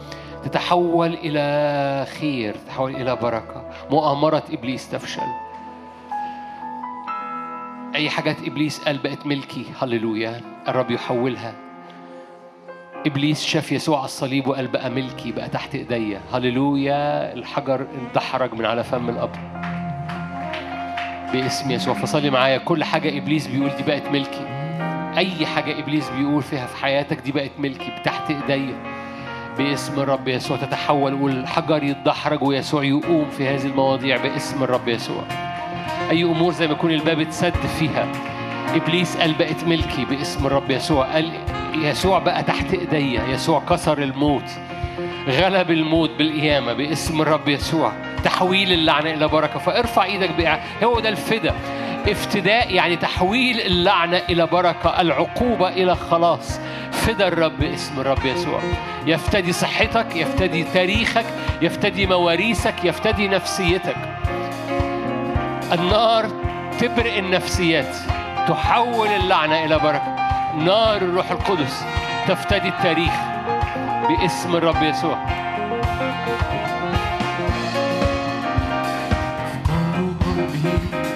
Speaker 1: تتحول إلى خير تتحول إلى بركة. مؤامرة إبليس تفشل. أي حاجات إبليس قال بقت ملكي. هللويا. الرب يحولها. إبليس شاف يسوع على الصليب وقال بقى ملكي بقى تحت إيديا. هللويا الحجر اندحرج من على فم القبر. باسم يسوع فصلي معايا. كل حاجة إبليس بيقول دي بقت ملكي. أي حاجة إبليس بيقول فيها في حياتك دي بقت ملكي تحت إيديا. باسم الرب يسوع تتحول والحجر يتدحرج ويسوع يقوم في هذه المواضيع باسم الرب يسوع. أي أمور زي ما يكون الباب اتسد فيها. إبليس قال بقت ملكي باسم الرب يسوع. قال يسوع بقى تحت إيديا. يسوع كسر الموت غلب الموت بالقيامة باسم الرب يسوع. تحويل اللعنة إلى بركة. فارفع إيدك بقى. هو ده الفدا. افتداء يعني تحويل اللعنة إلى بركة. العقوبة إلى خلاص. فدا الرب باسم الرب يسوع. يفتدي صحتك يفتدي تاريخك يفتدي مواريثك يفتدي نفسيتك. النار تبرئ النفسيات. تحول اللعنة إلى بركة. نار الروح القدس تفتدي التاريخ باسم الرب يسوع.
Speaker 2: أفكار قلبي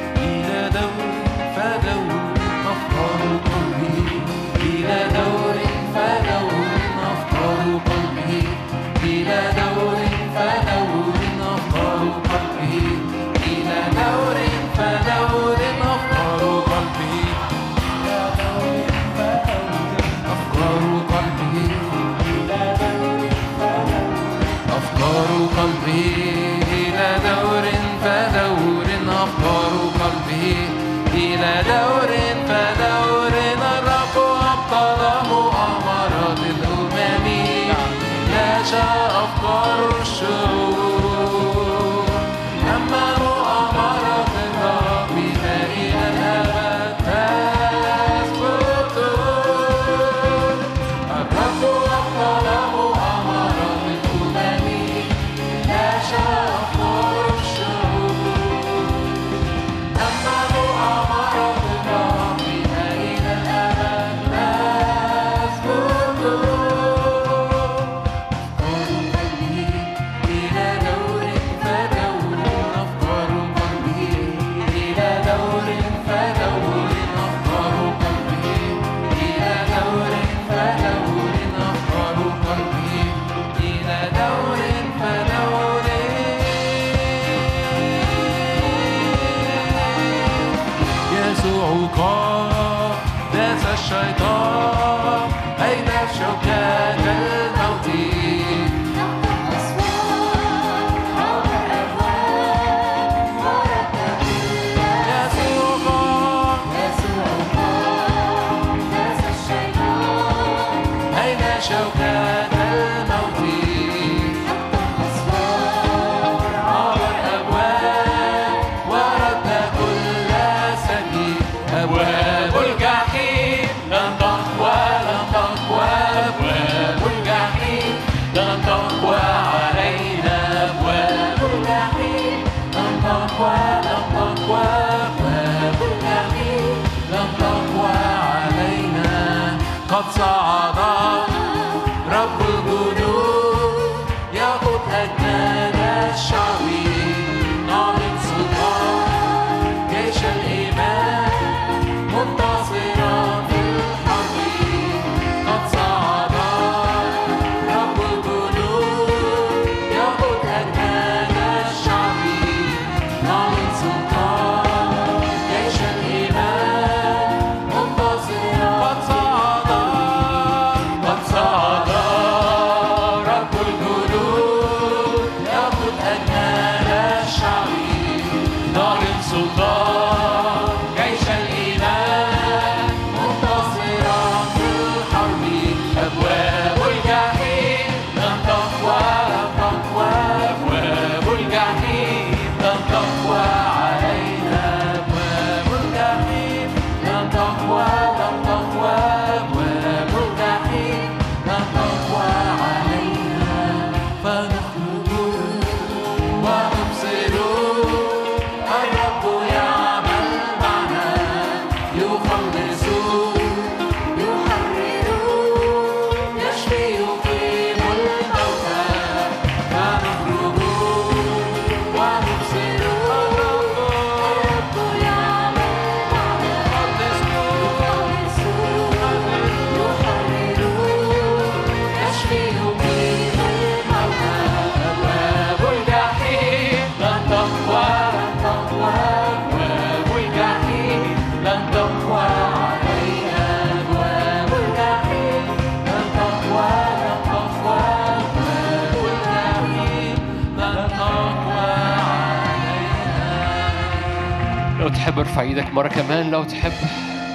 Speaker 1: تحب ارفع إيدك مرة كمان. لو تحب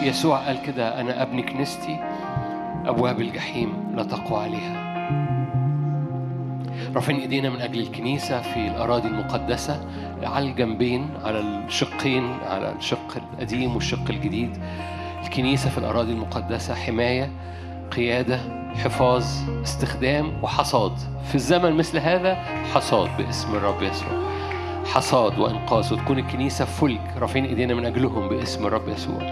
Speaker 1: يسوع قال كده أنا أبني كنيستي أبواب الجحيم لا تقوى عليها. رافعين إيدينا من أجل الكنيسة في الأراضي المقدسة على الجنبين على الشقين على الشق القديم والشق الجديد. الكنيسة في الأراضي المقدسة حماية قيادة حفاظ استخدام وحصاد. في الزمن مثل هذا حصاد باسم الرب يسوع. حصاد وإنقاذ. وتكون الكنيسة فلك رافعين إيدينا من أجلهم باسم الرب يسوع.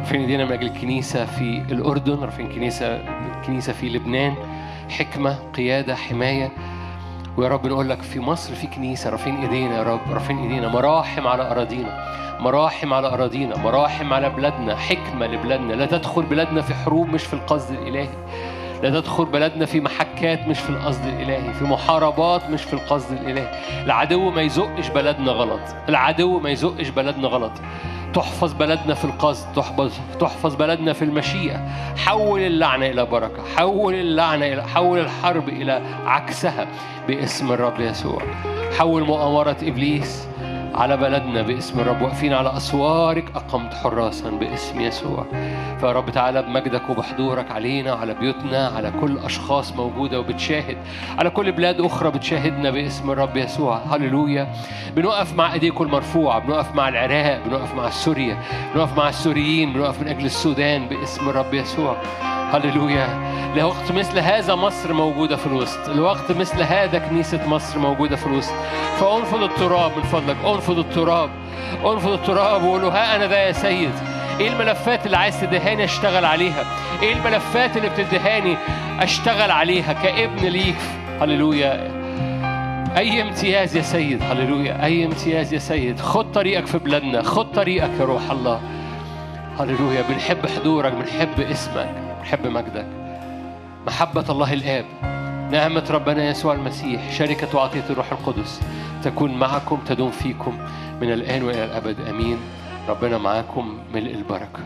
Speaker 1: رافعين إيدينا من أجل الكنيسة في الأردن رافعين كنيسة كنيسة في لبنان. حكمة قيادة حماية. ويا رب نقول لك في مصر في كنيسة رافعين إيدينا يا رب. رافعين إيدينا مراحم على أراضينا مراحم على أراضينا مراحم على بلادنا حكمة لبلادنا. لا تدخل بلادنا في حروب مش في القصد الإلهي. لا تدخل بلدنا في محكات مش في القصد الإلهي في محاربات مش في القصد الإلهي. العدو ما يزقش بلدنا غلط. العدو ما يزقش بلدنا غلط. تحفظ بلدنا في القصد تحفظ تحفظ بلدنا في المشيئة. حول اللعنة إلى بركة حول اللعنة إلى حول الحرب إلى عكسها باسم الرب يسوع. حول مؤامرة إبليس على بلدنا باسم الرب واقفين على أسوارك أقمت حراسا باسم يسوع. فيا رب تعالى بمجدك وبحضورك علينا على بيوتنا على كل أشخاص موجودة وبتشاهد على كل بلاد أخرى بتشاهدنا باسم الرب يسوع. هللويا. بنقف مع إيديكم المرفوعة بنقف مع العراق بنقف مع سوريا بنقف مع السوريين بنقف من أجل السودان باسم الرب يسوع. هللويا. لوقت مثل هذا مصر موجودة في الوسط لوقت مثل هذا كنيسة مصر موجودة في الوسط. فأنفض التراب من فضلك انفض التراب انفض التراب وقول ها أنا ذا يا سيد. إيه الملفات اللي عايز تدهاني أشتغل عليها؟ إيه الملفات اللي بتدهاني أشتغل عليها كابن ليك؟ هللويا. أي امتياز يا سيد؟ هللويا. أي امتياز يا سيد؟ خد طريقك في بلادنا خد طريقك يا روح الله. هللويا. بنحب حضورك بنحب اسمك بنحب مجدك. محبة الله الآب. نعمة ربنا يسوع المسيح شركة وعطية الروح القدس تكون معكم تدوم فيكم من الآن وإلى الأبد. آمين. ربنا معاكم ملء البركة.